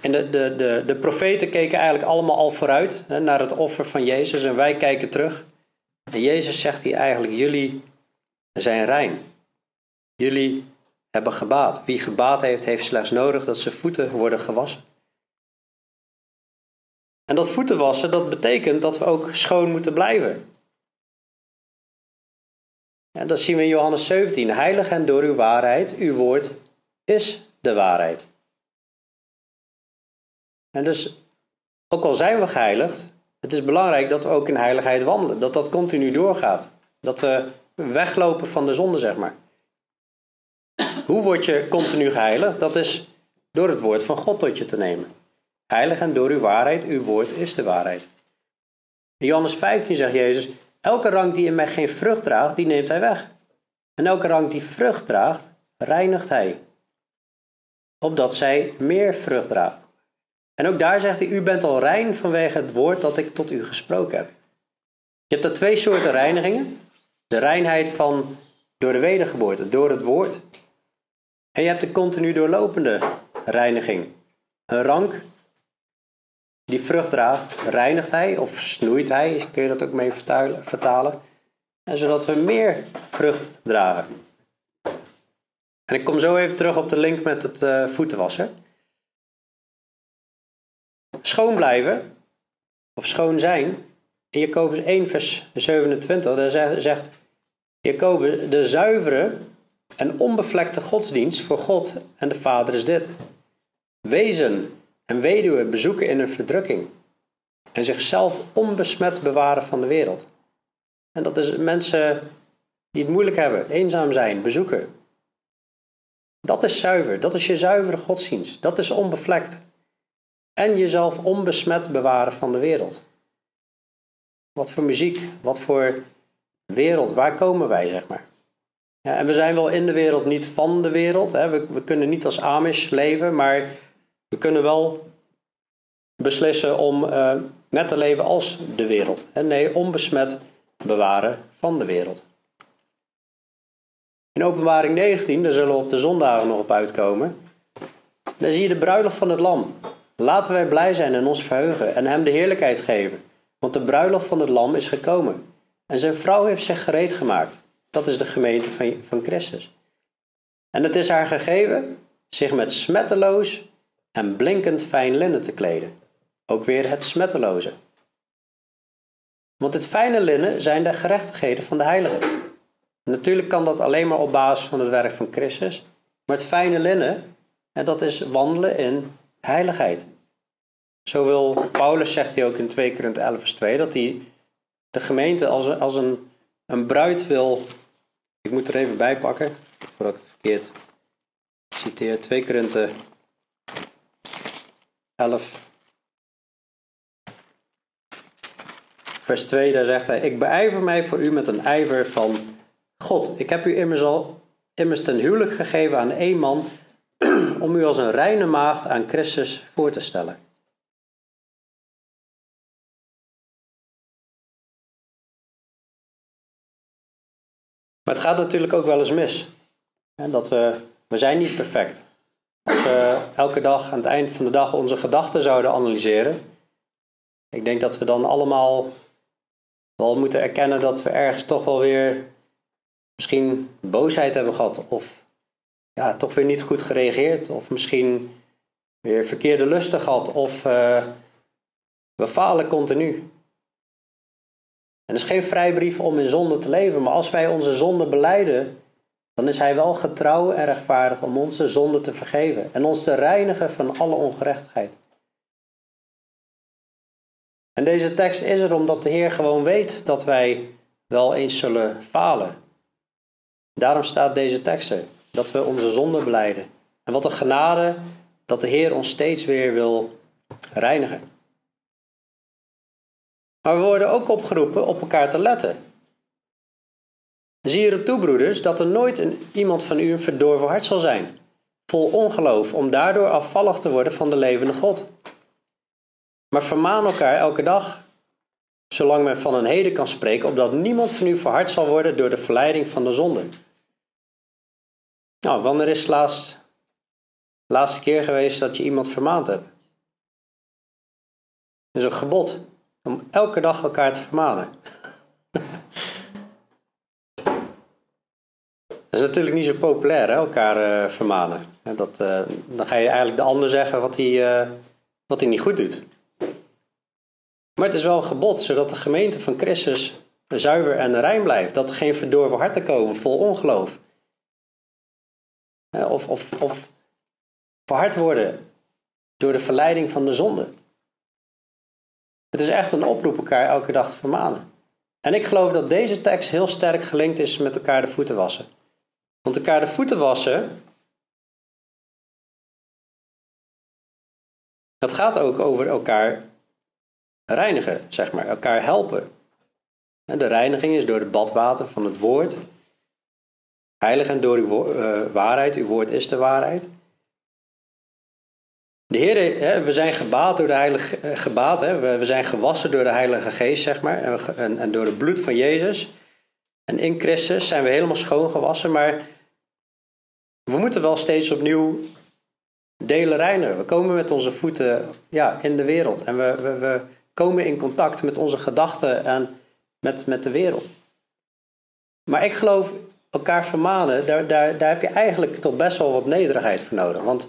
A: en de, de, de, de profeten keken eigenlijk allemaal al vooruit hè, naar het offer van Jezus en wij kijken terug. En Jezus zegt hier eigenlijk, jullie zijn rein. Jullie hebben gebaat. Wie gebaat heeft, heeft slechts nodig dat zijn voeten worden gewassen. En dat voeten wassen, dat betekent dat we ook schoon moeten blijven. En dat zien we in Johannes 17. Heilig en door uw waarheid, uw woord is de waarheid. En dus, ook al zijn we geheiligd, het is belangrijk dat we ook in heiligheid wandelen. Dat dat continu doorgaat. Dat we weglopen van de zonde, zeg maar. Hoe word je continu geheiligd? Dat is door het woord van God tot je te nemen. Heilig en door uw waarheid, uw woord is de waarheid. In Johannes 15 zegt Jezus, elke rank die in mij geen vrucht draagt, die neemt hij weg. En elke rank die vrucht draagt, reinigt hij. Opdat zij meer vrucht draagt. En ook daar zegt hij, u bent al rein vanwege het woord dat ik tot u gesproken heb. Je hebt er twee soorten reinigingen. De reinheid van door de wedergeboorte, door het woord. En je hebt de continu doorlopende reiniging. Een rank die vrucht draagt, reinigt hij of snoeit hij, kun je dat ook mee vertalen. En zodat we meer vrucht dragen. En ik kom zo even terug op de link met het uh, voetenwassen. Schoon blijven, of schoon zijn, in Jacobus 1 vers 27, daar zegt Jacobus, de zuivere en onbevlekte godsdienst voor God en de Vader is dit. Wezen en weduwen bezoeken in een verdrukking en zichzelf onbesmet bewaren van de wereld. En dat is mensen die het moeilijk hebben, eenzaam zijn, bezoeken. Dat is zuiver, dat is je zuivere godsdienst, dat is onbevlekt. En jezelf onbesmet bewaren van de wereld. Wat voor muziek, wat voor wereld, waar komen wij, zeg maar. Ja, en we zijn wel in de wereld, niet van de wereld. Hè. We, we kunnen niet als Amish leven, maar we kunnen wel beslissen om uh, net te leven als de wereld. Hè. Nee, onbesmet bewaren van de wereld. In openbaring 19, daar zullen we op de zondagen nog op uitkomen. Daar zie je de bruiloft van het lam. Laten wij blij zijn en ons verheugen en hem de heerlijkheid geven. Want de bruiloft van het lam is gekomen. En zijn vrouw heeft zich gereed gemaakt. Dat is de gemeente van, van Christus. En het is haar gegeven zich met smetteloos en blinkend fijn linnen te kleden. Ook weer het smetteloze. Want het fijne linnen zijn de gerechtigheden van de heiligen. Natuurlijk kan dat alleen maar op basis van het werk van Christus. Maar het fijne linnen, en dat is wandelen in heiligheid. Zo wil Paulus, zegt hij ook in 2 Korinthe 11 vers 2, dat hij de gemeente als, een, als een, een bruid wil ik moet er even bij pakken, voordat ik verkeerd citeer. 2 Korinthe 11. Vers 2, daar zegt hij: Ik beijver mij voor u met een ijver van God. Ik heb u immers al immers ten huwelijk gegeven aan één man, om u als een reine maagd aan Christus voor te stellen. Maar het gaat natuurlijk ook wel eens mis. dat we, we zijn niet perfect. Als we elke dag aan het eind van de dag onze gedachten zouden analyseren. Ik denk dat we dan allemaal wel moeten erkennen dat we ergens toch wel weer misschien boosheid hebben gehad. Of ja, toch weer niet goed gereageerd. Of misschien weer verkeerde lusten gehad. Of uh, we falen continu. En het is geen vrijbrief om in zonde te leven, maar als wij onze zonde beleiden, dan is Hij wel getrouw en rechtvaardig om onze zonde te vergeven en ons te reinigen van alle ongerechtigheid. En deze tekst is er omdat de Heer gewoon weet dat wij wel eens zullen falen. Daarom staat deze tekst er, dat we onze zonde beleiden. En wat een genade dat de Heer ons steeds weer wil reinigen. Maar we worden ook opgeroepen op elkaar te letten. Zie erop toe, broeders, dat er nooit een, iemand van u een verdorven hart zal zijn, vol ongeloof, om daardoor afvallig te worden van de levende God. Maar vermaan elkaar elke dag, zolang men van een heden kan spreken, opdat niemand van u verhard zal worden door de verleiding van de zonde. Nou, wanneer is het laatst, laatste keer geweest dat je iemand vermaand hebt? Het is een gebod om elke dag elkaar te vermanen. Dat is natuurlijk niet zo populair, hè, elkaar uh, vermanen. Dat, uh, dan ga je eigenlijk de ander zeggen wat hij, uh, wat niet goed doet. Maar het is wel een gebod, zodat de gemeente van Christus zuiver en rein blijft. Dat er geen verdorven harten komen vol ongeloof. Of, of, of verhard worden door de verleiding van de zonde. Het is echt een oproep elkaar elke dag te vermanen. En ik geloof dat deze tekst heel sterk gelinkt is met elkaar de voeten wassen. Want elkaar de voeten wassen, dat gaat ook over elkaar reinigen, zeg maar, elkaar helpen. En de reiniging is door het badwater van het woord. Heilig en door uw uh, waarheid, uw woord is de waarheid. De Heer, hè, we zijn gebaat door de Heilige eh, gebaat, hè, we, we, zijn gewassen door de Heilige Geest, zeg maar, en, en, en, door het bloed van Jezus. En in Christus zijn we helemaal schoon gewassen, maar we moeten wel steeds opnieuw delen reinigen. We komen met onze voeten ja, in de wereld en we, we, we komen in contact met onze gedachten en met, met de wereld. Maar ik geloof, elkaar vermanen, daar, daar, daar heb je eigenlijk toch best wel wat nederigheid voor nodig. Want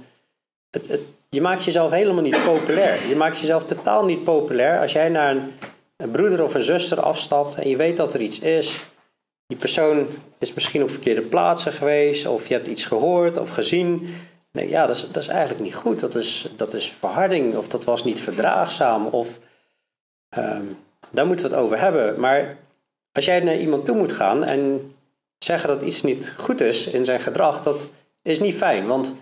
A: het, je maakt jezelf helemaal niet populair. Je maakt jezelf totaal niet populair als jij naar een, een broeder of een zuster afstapt en je weet dat er iets is. Die persoon is misschien op verkeerde plaatsen geweest, of je hebt iets gehoord of gezien. Nee, ja, dat is, dat is eigenlijk niet goed. Dat is, dat is verharding, of dat was niet verdraagzaam, of um, daar moeten we het over hebben. Maar als jij naar iemand toe moet gaan en zeggen dat iets niet goed is in zijn gedrag, dat is niet fijn. Want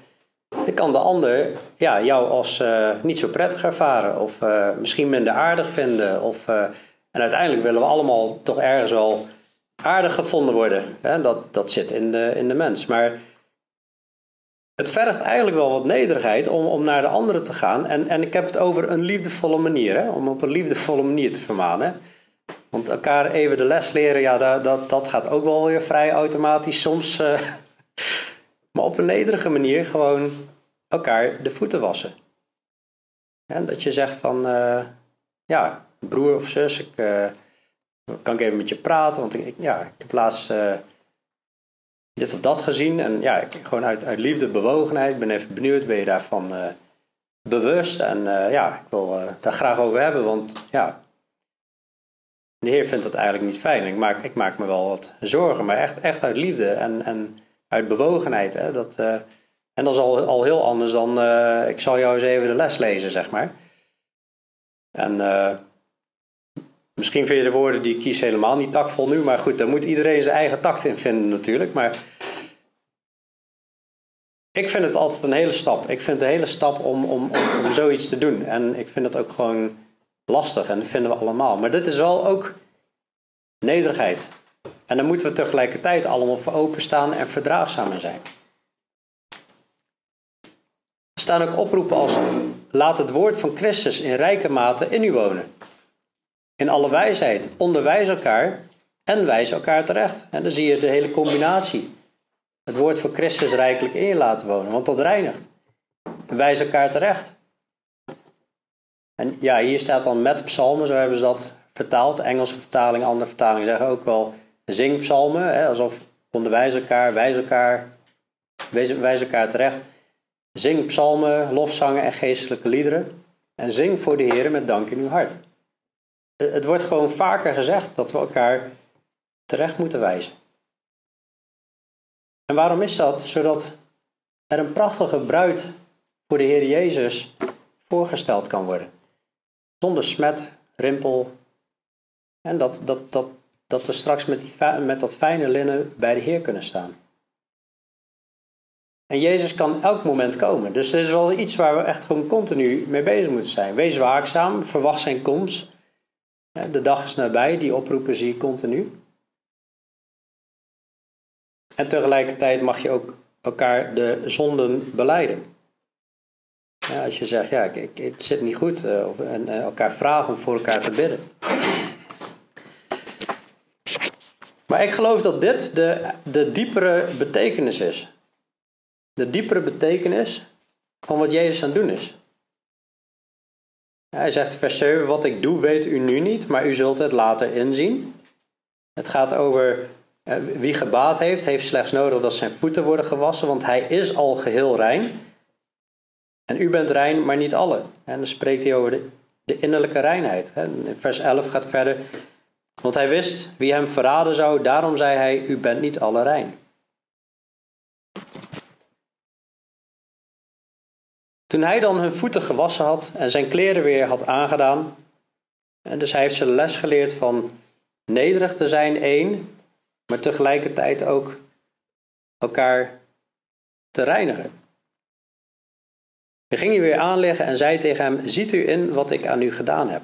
A: dan kan de ander ja, jou als uh, niet zo prettig ervaren of uh, misschien minder aardig vinden. Of, uh, en uiteindelijk willen we allemaal toch ergens wel aardig gevonden worden. Hè? Dat, dat zit in de, in de mens. Maar het vergt eigenlijk wel wat nederigheid om, om naar de anderen te gaan. En, en ik heb het over een liefdevolle manier. Hè? Om op een liefdevolle manier te vermanen. Want elkaar even de les leren, ja, dat, dat, dat gaat ook wel weer vrij automatisch soms. maar op een nederige manier gewoon elkaar de voeten wassen. En dat je zegt van, uh, ja, broer of zus, ik, uh, kan ik even met je praten? Want ik, ja, ik heb laatst uh, dit of dat gezien. En ja, ik, gewoon uit, uit liefde, bewogenheid, ben even benieuwd, ben je daarvan bewust? En ja, ik wil daar graag over hebben, want ja, de Heer vindt het eigenlijk niet fijn. Ik maak, ik maak me wel wat zorgen, maar echt, echt uit liefde en, en uit bewogenheid. Hè, dat en dat is al, al heel anders dan, ik zal jou eens even de les lezen, zeg maar. En uh, misschien vind je de woorden die ik kies helemaal niet taktvol nu, maar goed, daar moet iedereen zijn eigen tact in vinden natuurlijk. Maar ik vind het altijd een hele stap. Ik vind het een hele stap om, om, om, zoiets te doen. En ik vind het ook gewoon lastig en dat vinden we allemaal. Maar dit is wel ook nederigheid. En dan moeten we tegelijkertijd allemaal voor openstaan en verdraagzaam in zijn staan ook oproepen als laat het woord van Christus in rijke mate in u wonen. In alle wijsheid, onderwijs elkaar en wijs elkaar terecht. En dan zie je de hele combinatie. Het woord van Christus rijkelijk in je laten wonen, want dat reinigt. Wijs elkaar terecht. En ja, hier staat dan met psalmen, zo hebben ze dat vertaald. Engelse vertaling, andere vertalingen zeggen ook wel zingpsalmen, hè, alsof onderwijs elkaar, wijs elkaar, wijs elkaar terecht. Zing psalmen, lofzangen en geestelijke liederen. En zing voor de Heer met dank in uw hart. Het wordt gewoon vaker gezegd dat we elkaar terecht moeten wijzen. En waarom is dat? Zodat er een prachtige bruid voor de Heer Jezus voorgesteld kan worden. Zonder smet, rimpel. En dat, dat, dat, dat we straks met, die, met dat fijne linnen bij de Heer kunnen staan. En Jezus kan elk moment komen. Dus dit is wel iets waar we echt gewoon continu mee bezig moeten zijn. Wees waakzaam, verwacht zijn komst. De dag is nabij, die oproepen zie je continu. En tegelijkertijd mag je ook elkaar de zonden beleiden. Ja, als je zegt, ja, ik, het zit niet goed, eh, en eh, elkaar vragen om voor elkaar te bidden. Maar ik geloof dat dit de, de diepere betekenis is. De diepere betekenis van wat Jezus aan het doen is. Hij zegt vers 7, wat ik doe weet u nu niet, maar u zult het later inzien. Het gaat over eh, wie gebaat heeft, heeft slechts nodig dat zijn voeten worden gewassen, want hij is al geheel rein. En u bent rein, maar niet alle. En dan spreekt hij over de, innerlijke reinheid. In vers 11 gaat verder, want hij wist wie hem verraden zou, daarom zei hij, u bent niet alle rein. Toen hij dan hun voeten gewassen had en zijn kleren weer had aangedaan, en dus hij heeft ze les geleerd van nederig te zijn één, maar tegelijkertijd ook elkaar te reinigen. Dan ging hij weer aanleggen en zei tegen hem: Ziet u in wat ik aan u gedaan heb?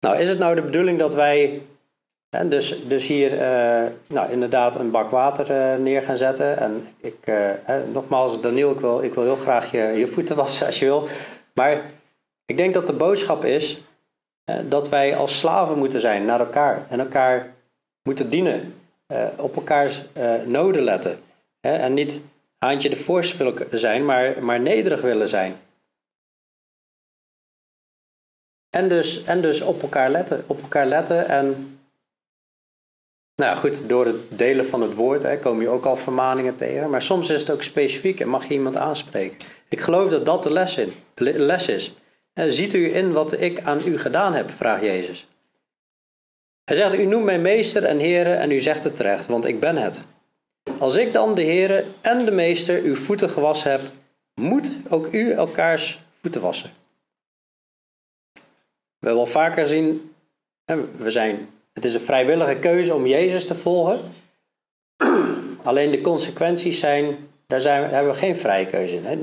A: Nou, is het nou de bedoeling dat wij hè, dus, dus hier uh, nou, inderdaad een bak water uh, neer gaan zetten? En ik, hè, nogmaals, Daniel, ik wil, ik wil heel graag je, je voeten wassen als je wil. Maar ik denk dat de boodschap is dat wij als slaven moeten zijn naar elkaar en elkaar moeten dienen, op elkaars noden letten. Hè, en niet haantje de willen zijn, maar, maar nederig willen zijn. En dus, en dus op elkaar letten. Op elkaar letten en. Nou goed, door het delen van het woord hè, kom je ook al vermaningen tegen. Maar soms is het ook specifiek en mag je iemand aanspreken. Ik geloof dat dat de les, les is. Ziet u in wat ik aan u gedaan heb? vraagt Jezus. Hij zegt: U noemt mij meester en heren en u zegt het terecht, want ik ben het. Als ik dan de heren en de meester uw voeten gewassen heb, moet ook u elkaars voeten wassen. We hebben al vaker gezien, we zijn, het is een vrijwillige keuze om Jezus te volgen. Alleen de consequenties zijn, daar, zijn, daar hebben we geen vrije keuze in. Hè?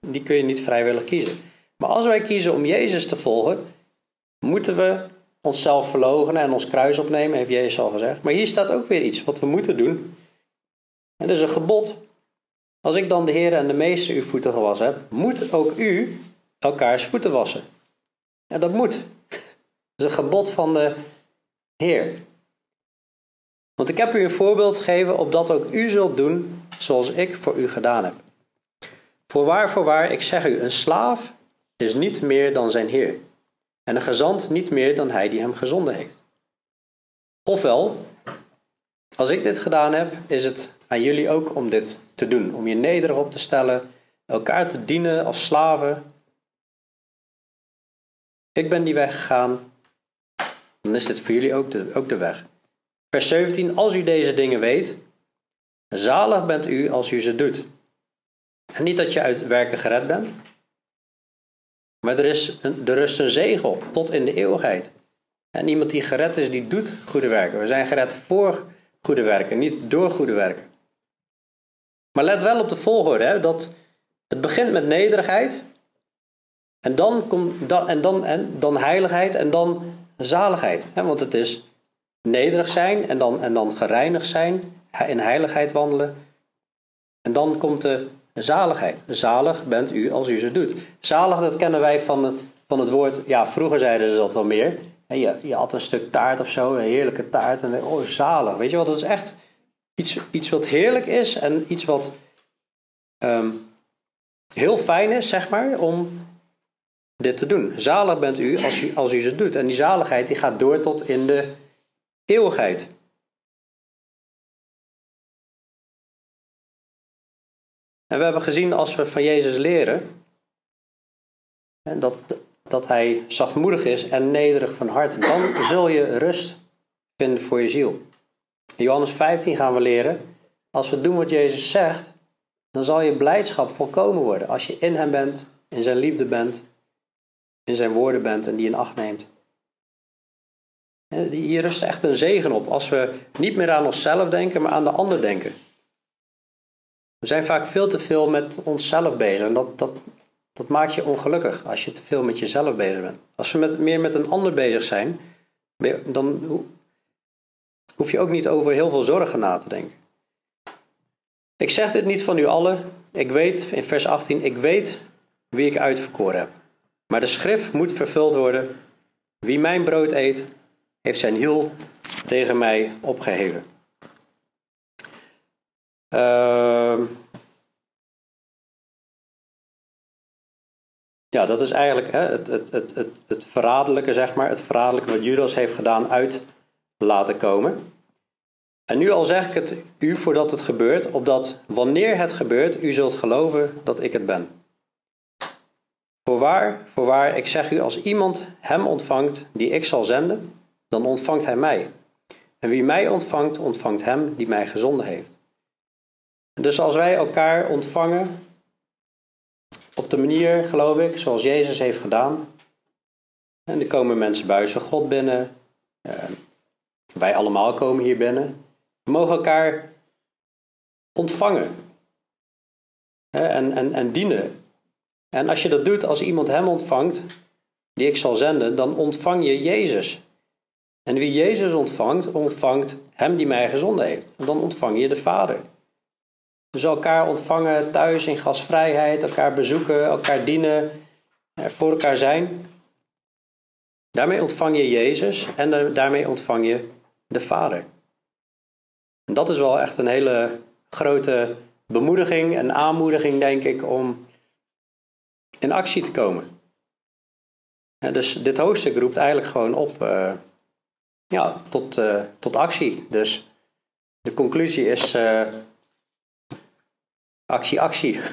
A: Die kun je niet vrijwillig kiezen. Maar als wij kiezen om Jezus te volgen, moeten we onszelf verloochenen en ons kruis opnemen, heeft Jezus al gezegd. Maar hier staat ook weer iets wat we moeten doen. En dat is een gebod. Als ik dan de Heer en de Meester uw voeten gewassen heb, moet ook u elkaars voeten wassen. En dat moet. Dat is een gebod van de Heer. Want ik heb u een voorbeeld gegeven opdat ook u zult doen zoals ik voor u gedaan heb. Voorwaar, voorwaar, ik zeg u, een slaaf is niet meer dan zijn Heer. En een gezant niet meer dan hij die hem gezonden heeft. Ofwel, als ik dit gedaan heb, is het aan jullie ook om dit te doen. Om je nederig op te stellen, elkaar te dienen als slaven. Ik ben die weg gegaan, dan is dit voor jullie ook de, ook de weg. Vers 17, als u deze dingen weet, zalig bent u als u ze doet. En niet dat je uit werken gered bent, maar er, is een, er rust een zegen op, tot in de eeuwigheid. En iemand die gered is, die doet goede werken. We zijn gered voor goede werken, niet door goede werken. Maar let wel op de volgorde, hè, dat het begint met nederigheid. En dan, komt, dan, en dan, en dan heiligheid en dan zaligheid. Hè, want het is nederig zijn en dan, en dan gereinigd zijn, in heiligheid wandelen. En dan komt de zaligheid. Zalig bent u als u ze doet. Zalig, dat kennen wij van, van het woord, ja, vroeger zeiden ze dat wel meer. Je, je had een stuk taart of zo, een heerlijke taart. En oh, zalig. Weet je wat, dat is echt iets, iets wat heerlijk is en iets wat ehm, heel fijn is, zeg maar, om dit te doen. Zalig bent u als, u als u ze doet. En die zaligheid die gaat door tot in de eeuwigheid. En we hebben gezien als we van Jezus leren dat, dat hij zachtmoedig is en nederig van hart, dan zul je rust vinden voor je ziel. In Johannes 15 gaan we leren, als we doen wat Jezus zegt, dan zal je blijdschap volkomen worden. Als je in Hem bent, in Zijn liefde bent, in Zijn woorden bent en die in acht neemt. Hier rust echt een zegen op als we niet meer aan onszelf denken, maar aan de ander denken. We zijn vaak veel te veel met onszelf bezig en dat, dat, dat maakt je ongelukkig als je te veel met jezelf bezig bent. Als we met, meer met een ander bezig zijn, dan hoef je ook niet over heel veel zorgen na te denken. Ik zeg dit niet van u allen. Ik weet, in vers 18, ik weet wie ik uitverkoren heb. Maar de schrift moet vervuld worden. Wie mijn brood eet, heeft zijn hiel tegen mij opgeheven. Ehm, ja, dat is eigenlijk hè, het, het, het, het, het verraderlijke, zeg maar, het verraderlijke wat Judas heeft gedaan uit laten komen. En nu al zeg ik het u voordat het gebeurt, opdat wanneer het gebeurt, u zult geloven dat ik het ben. Voorwaar, voorwaar, ik zeg u, als iemand hem ontvangt die ik zal zenden, dan ontvangt hij mij. En wie mij ontvangt, ontvangt hem die mij gezonden heeft. Dus als wij elkaar ontvangen, op de manier, geloof ik, zoals Jezus heeft gedaan, en er komen mensen bij God binnen, eh, wij allemaal komen hier binnen, we mogen elkaar ontvangen en, en, en dienen. En als je dat doet, als iemand hem ontvangt, die ik zal zenden, dan ontvang je Jezus. En wie Jezus ontvangt, ontvangt hem die mij gezonden heeft. En dan ontvang je de Vader. Dus elkaar ontvangen thuis in gastvrijheid, elkaar bezoeken, elkaar dienen, voor elkaar zijn. Daarmee ontvang je Jezus en daarmee ontvang je de Vader. En dat is wel echt een hele grote bemoediging en aanmoediging, denk ik, om in actie te komen. dus dit hoofdstuk roept eigenlijk gewoon op uh, ja, tot, uh, tot actie. Dus de conclusie is uh, actie, actie.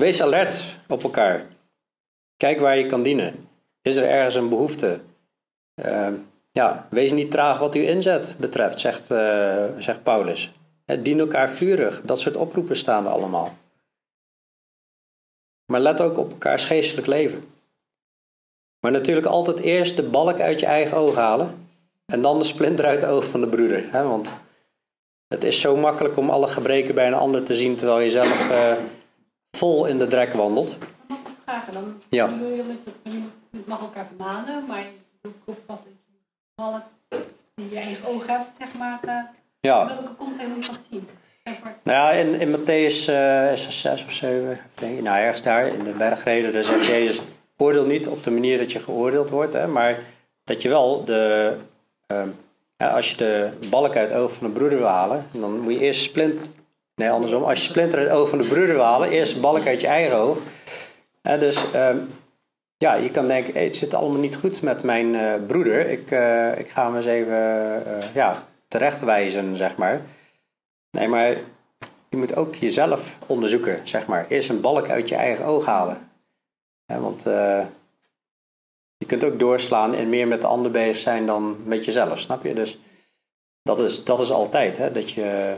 A: Wees alert op elkaar. Kijk waar je kan dienen. Is er ergens een behoefte? ja, wees niet traag wat uw inzet betreft, zegt, zegt Paulus. Dien elkaar vurig. Dat soort oproepen staan er allemaal. Maar let ook op elkaars geestelijk leven. Maar natuurlijk altijd eerst de balk uit je eigen oog halen. En dan de splinter uit het oog van de broeder. Hè? Want het is zo makkelijk om alle gebreken bij een ander te zien terwijl je zelf uh, vol in de drek wandelt.
C: Mag ik vragen dan?
A: Ja.
C: Je mag elkaar vermanen, maar je ook pas dat je balk die je eigen oog hebt, zeg maar. Uh,
A: ja.
C: Welke context moet je dat zien?
A: Nou ja, in, in Matthäus uh, 6 of 7, denk ik, nou ergens daar in de bergreden, daar zegt Jezus, oordeel niet op de manier dat je geoordeeld wordt, hè, maar dat je wel de, ja, als je de balk uit het oog van de broeder wil halen, dan moet je eerst splint, nee andersom, als je splinter uit het oog van de broeder wil halen, eerst de balk uit je eigen oog. Dus uh, ja, je kan denken, het zit allemaal niet goed met mijn uh, broeder, ik, uh, ik ga hem eens even ja, terechtwijzen, zeg maar. Nee, maar je moet ook jezelf onderzoeken, zeg maar. Eerst een balk uit je eigen oog halen. want uh, je kunt ook doorslaan en meer met de ander bezig zijn dan met jezelf, snap je? Dus dat is, dat is altijd. Hè, dat je...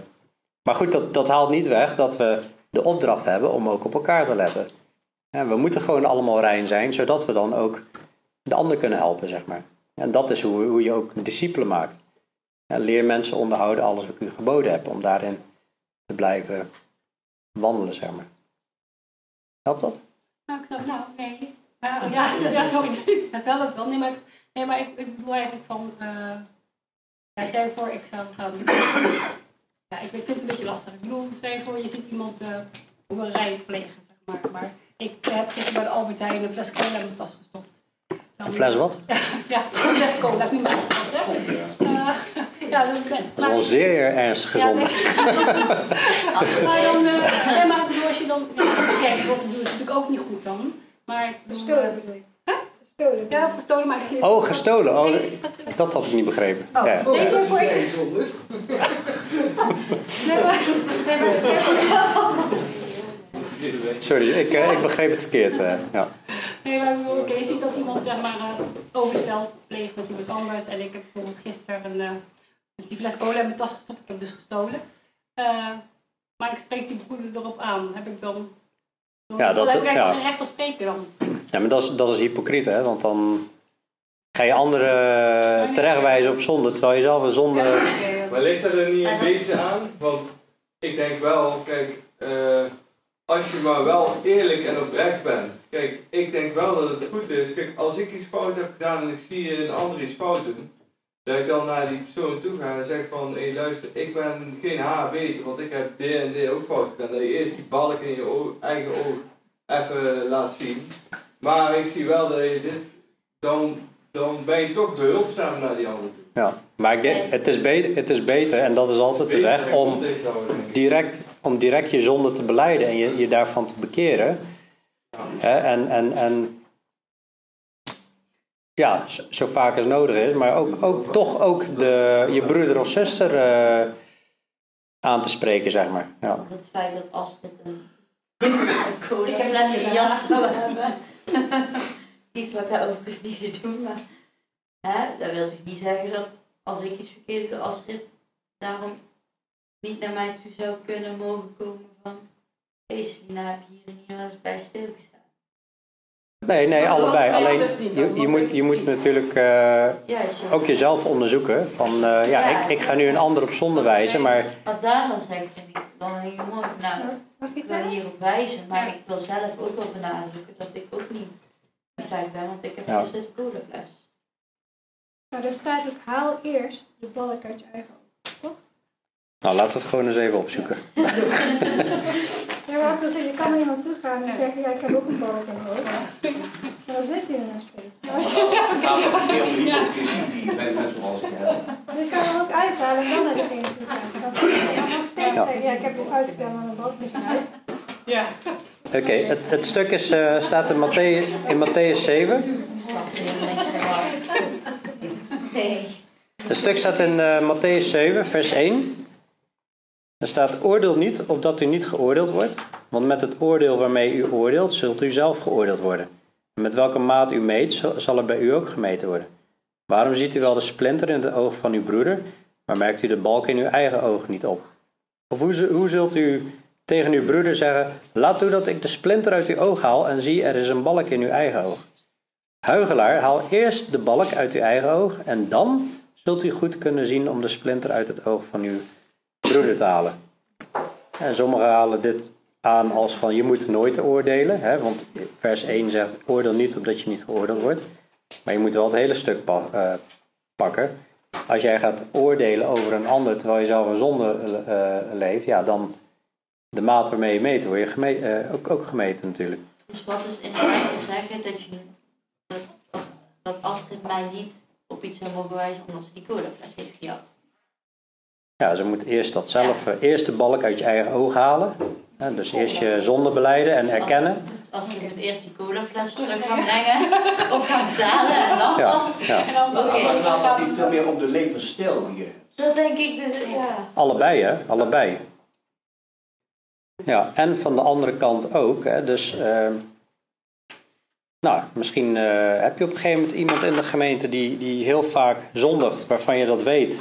A: Maar goed, dat, dat haalt niet weg dat we de opdracht hebben om ook op elkaar te letten. En we moeten gewoon allemaal rein zijn, zodat we dan ook de ander kunnen helpen, zeg maar. En dat is hoe, hoe je ook discipelen maakt. Leer mensen onderhouden alles wat ik u geboden heb, om daarin te blijven wandelen, zeg maar. Helpt dat?
C: Nou, ik dacht, nou, nee. Maar, ja, ja, sorry, dat helpt wel. Nee, maar ik, nee, maar ik, ik bedoel eigenlijk van, uh, ja, stel je voor, ik zou gaan, ja, ik vind het een beetje lastig. Ik bedoel, stel je voor, je ziet iemand uh, een rij plegen, zeg maar. Maar ik heb gisteren bij de Albert Heijn een fles cola in mijn tas gestopt.
A: Dan, een fles wat?
C: ja, een fles cola, ik noem het hè. Uh, ja, dat,
A: is wel zeer ernstig gezond.
C: Ja, maar dan, uh, nee, maar ik bedoel, als je dan, ja, kijk, wat ik doe is natuurlijk ook niet goed dan. Maar
D: gestolen bedoel je?
C: Huh?
D: Gestolen.
C: Ja, gestolen, maar ik zie
A: Oh, gestolen. Oh, dat had ik niet begrepen.
C: Oh,
A: ja.
C: nee, voor. Nee, maar, nee, maar,
A: Sorry, ik, uh, ik begreep het verkeerd. Uh, ja.
C: Nee, maar ik bedoel, oké, je ziet dat iemand zeg maar uh, overstel pleegt met iemand anders. En ik heb bijvoorbeeld gisteren een, dus die fles cola in mijn tas gestopt. Ik heb dus gestolen. maar ik spreek die broeder erop aan. Heb ik dan...
A: Ja, dat,
C: heb ik
A: ja.
C: geen recht van spreken dan.
A: Ja, maar dat is, dat is hypocriet, hè? Want dan ga je anderen terechtwijzen op zonde, terwijl je zelf een zonde...
C: Ja, okay,
B: Maar ligt er niet een beetje aan? Want ik denk wel, kijk, uh, als je maar wel eerlijk en oprecht bent. Kijk, ik denk wel dat het goed is. Kijk, als ik iets fout heb gedaan en ik zie een ander iets fout doen, dat ik dan naar die persoon toe ga en zeg van, hé hey, luister, ik ben geen haarbeter, want ik heb dit ook fout gedaan. Dat je eerst die balk in je eigen oog even laat zien. Maar ik zie wel dat je dit, dan dan ben je toch behulpzaam naar die ander toe.
A: Ja, maar het, is beter, het is beter, en dat is altijd de weg, om direct, om direct je zonde te beleiden en je, je daarvan te bekeren. En, en, en ja, zo, vaak als nodig is, maar ook, ook toch ook de, je broeder of zuster eh, aan te spreken, zeg maar. Ja.
D: Het feit dat Astrid een, een colafles gejat zou hebben. iets wat ik overigens niet zou doen, maar hè, dat wil toch niet zeggen dat als ik iets verkeerd doe, Astrid daarom niet naar mij toe zou kunnen mogen komen van hé Selina, heb hier en hier wel eens bij stilgestaan.
A: Nee, nee, allebei. Alleen je, je, moet, je moet natuurlijk eh, ook jezelf onderzoeken. Van eh, ja. Ik, ik ga nu een ander op zonde wijzen, maar
D: Wat daar dan zegt, dan heel mooi. Nou,
E: Mag ik
D: wil hierop wijzen, maar ik wil zelf ook wel benadrukken dat ik ook niet perfect ben, want ik heb
A: Ja.
D: eerst het colafles.
E: Nou, er staat ook haal eerst de balk uit je eigen oog.
A: nou, laten we het gewoon eens even opzoeken.
E: Ja, maar ik wil zeggen, je kan naar iemand toe gaan en zeggen, ja, ik heb ook een balk in mijn oog. Maar dan zit hij er nog steeds. Maar je,
F: Het gaat ook om die je zoals ik heb.
E: je kan hem ook uithalen en dan naar degene toe gaan. Dan kan je nog steeds
A: Ja.
E: zeggen, ja, ik heb dit uitgekomen aan een balk niet uit.
C: Ja.
A: Oké, het, het stuk is, eh, staat in Matthäus, in Matthäus 7.
D: Nee.
A: Het stuk staat in eh Matthäus 7, vers 1. Er staat: Oordeel niet, opdat u niet geoordeeld wordt. Want met het oordeel waarmee u oordeelt, zult u zelf geoordeeld worden. En met welke maat u meet, zal- er bij u ook gemeten worden. Waarom ziet u wel de splinter in het oog van uw broeder, maar merkt u de balk in uw eigen oog niet op? Of hoe, hoe zult u tegen uw broeder zeggen: Laat toe dat ik de splinter uit uw oog haal en zie, er is een balk in uw eigen oog? Huigelaar, haal eerst de balk uit uw eigen oog en dan zult u goed kunnen zien om de splinter uit het oog van uw broeder te halen. En sommigen halen dit aan als van je moet nooit oordelen, hè, want vers 1 zegt oordeel niet opdat je niet geoordeeld wordt. Maar je moet wel het hele stuk eh, pakken. Als jij gaat oordelen over een ander terwijl je zelf een zonde eh, leeft, ja, dan de maat waarmee je meet, word je eh, ook, ook gemeten natuurlijk.
D: Dus wat is inderdaad te zeggen dat, je, dat, als- dat Astrid mij niet op iets zou mogen wijzen omdat ze die colafles heeft gehad?
A: Ja, ze moet eerst dat zelf, eh, eerst de balk uit je eigen oog halen. Hè, dus eerst je zonde beleiden en erkennen.
D: Astrid moet eerst die colafles terug gaan brengen, op gaan betalen en dan
A: Ja,
D: pas.
A: ja.
C: En dan
D: Oké.
F: Maar het gaat niet veel meer om de levensstijl hebt.
D: Zo denk ik dus, ja.
A: Allebei, hè? Allebei. Ja, en van de andere kant ook. Hè? Dus, ehm, nou, misschien eh, heb je op een gegeven moment iemand in de gemeente die, die heel vaak zondigt, waarvan je dat weet.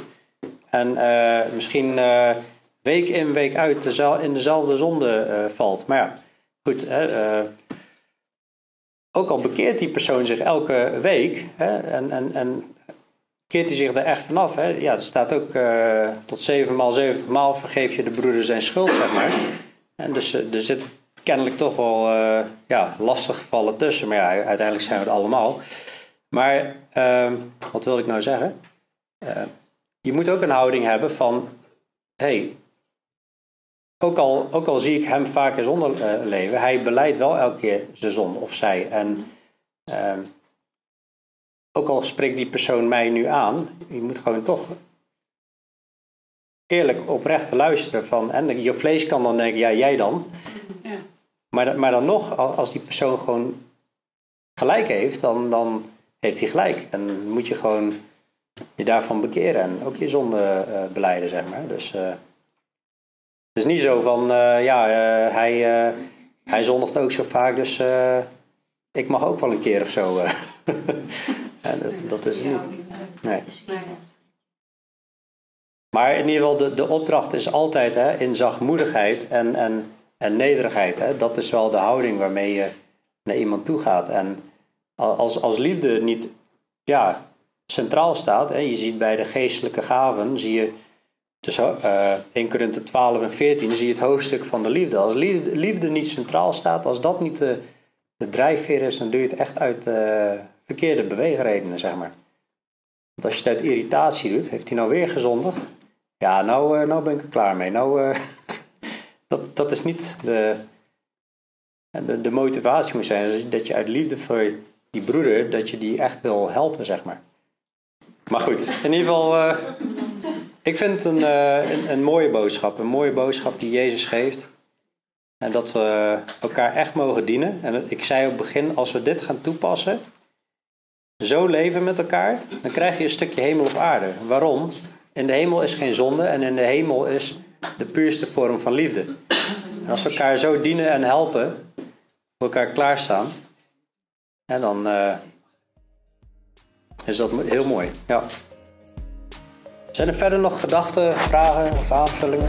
A: En eh, misschien eh, week in, week uit in dezelfde zonde eh, valt. Maar ja, goed. Ook al bekeert die persoon zich elke week en, en, en keert hij zich er echt vanaf. Hè? Ja, er staat ook tot 7 maal 70 maal vergeef je de broeder zijn schuld, zeg maar. En dus er zit kennelijk toch wel eh, ja, gevallen tussen. Maar ja, uiteindelijk zijn we het allemaal. Maar wat wil ik nou zeggen? Je moet ook een houding hebben van... hey, ook al, ook al zie ik hem vaker zonder eh, leven, hij beleidt wel elke keer zijn zonde of zij. En ehm, ook al spreekt die persoon mij nu aan, je moet gewoon toch eerlijk oprecht luisteren. Van, en je vlees kan dan denken, ja, jij dan.
C: Ja.
A: Maar, maar dan nog, al- als die persoon gewoon gelijk heeft, dan, dan heeft hij gelijk. En moet je gewoon je daarvan bekeren en ook je zonde eh beleiden, zeg maar. Dus eh, het is niet zo van, eh, ja, hij, hij zondigt ook zo vaak, dus ik mag ook wel een keer of zo. Ja, dat, dat is niet. Nee. Maar in ieder geval, de, de opdracht is altijd hè, in zachtmoedigheid en, en, en nederigheid. Hè. Dat is wel de houding waarmee je naar iemand toe gaat. En als, als liefde niet ja, centraal staat, hè, je ziet bij de geestelijke gaven, zie je tussen eh 1 Korinthe 12 en 14, zie je het hoofdstuk van de liefde. Als liefde, niet centraal staat, als dat niet de, de drijfveer is, dan doe je het echt uit eh, verkeerde beweegredenen, zeg maar. Want als je het uit irritatie doet, heeft hij nou weer gezondigd? Ja, nou, eh, nou ben ik er klaar mee. Nou, dat, dat is niet de, de, de motivatie moet zijn. Dat je uit liefde voor die broeder, dat je die echt wil helpen, zeg maar. Maar goed, in ieder geval, eh, ik vind het een, eh, een, een mooie boodschap. Een mooie boodschap die Jezus geeft. En dat we elkaar echt mogen dienen. En ik zei op het begin, als we dit gaan toepassen, zo leven met elkaar, dan krijg je een stukje hemel op aarde. Waarom? In de hemel is geen zonde en in de hemel is de puurste vorm van liefde. En als we elkaar zo dienen en helpen, voor elkaar klaarstaan, en dan eh, is dat heel mooi. Ja. Zijn er verder nog gedachten, vragen of aanvullingen?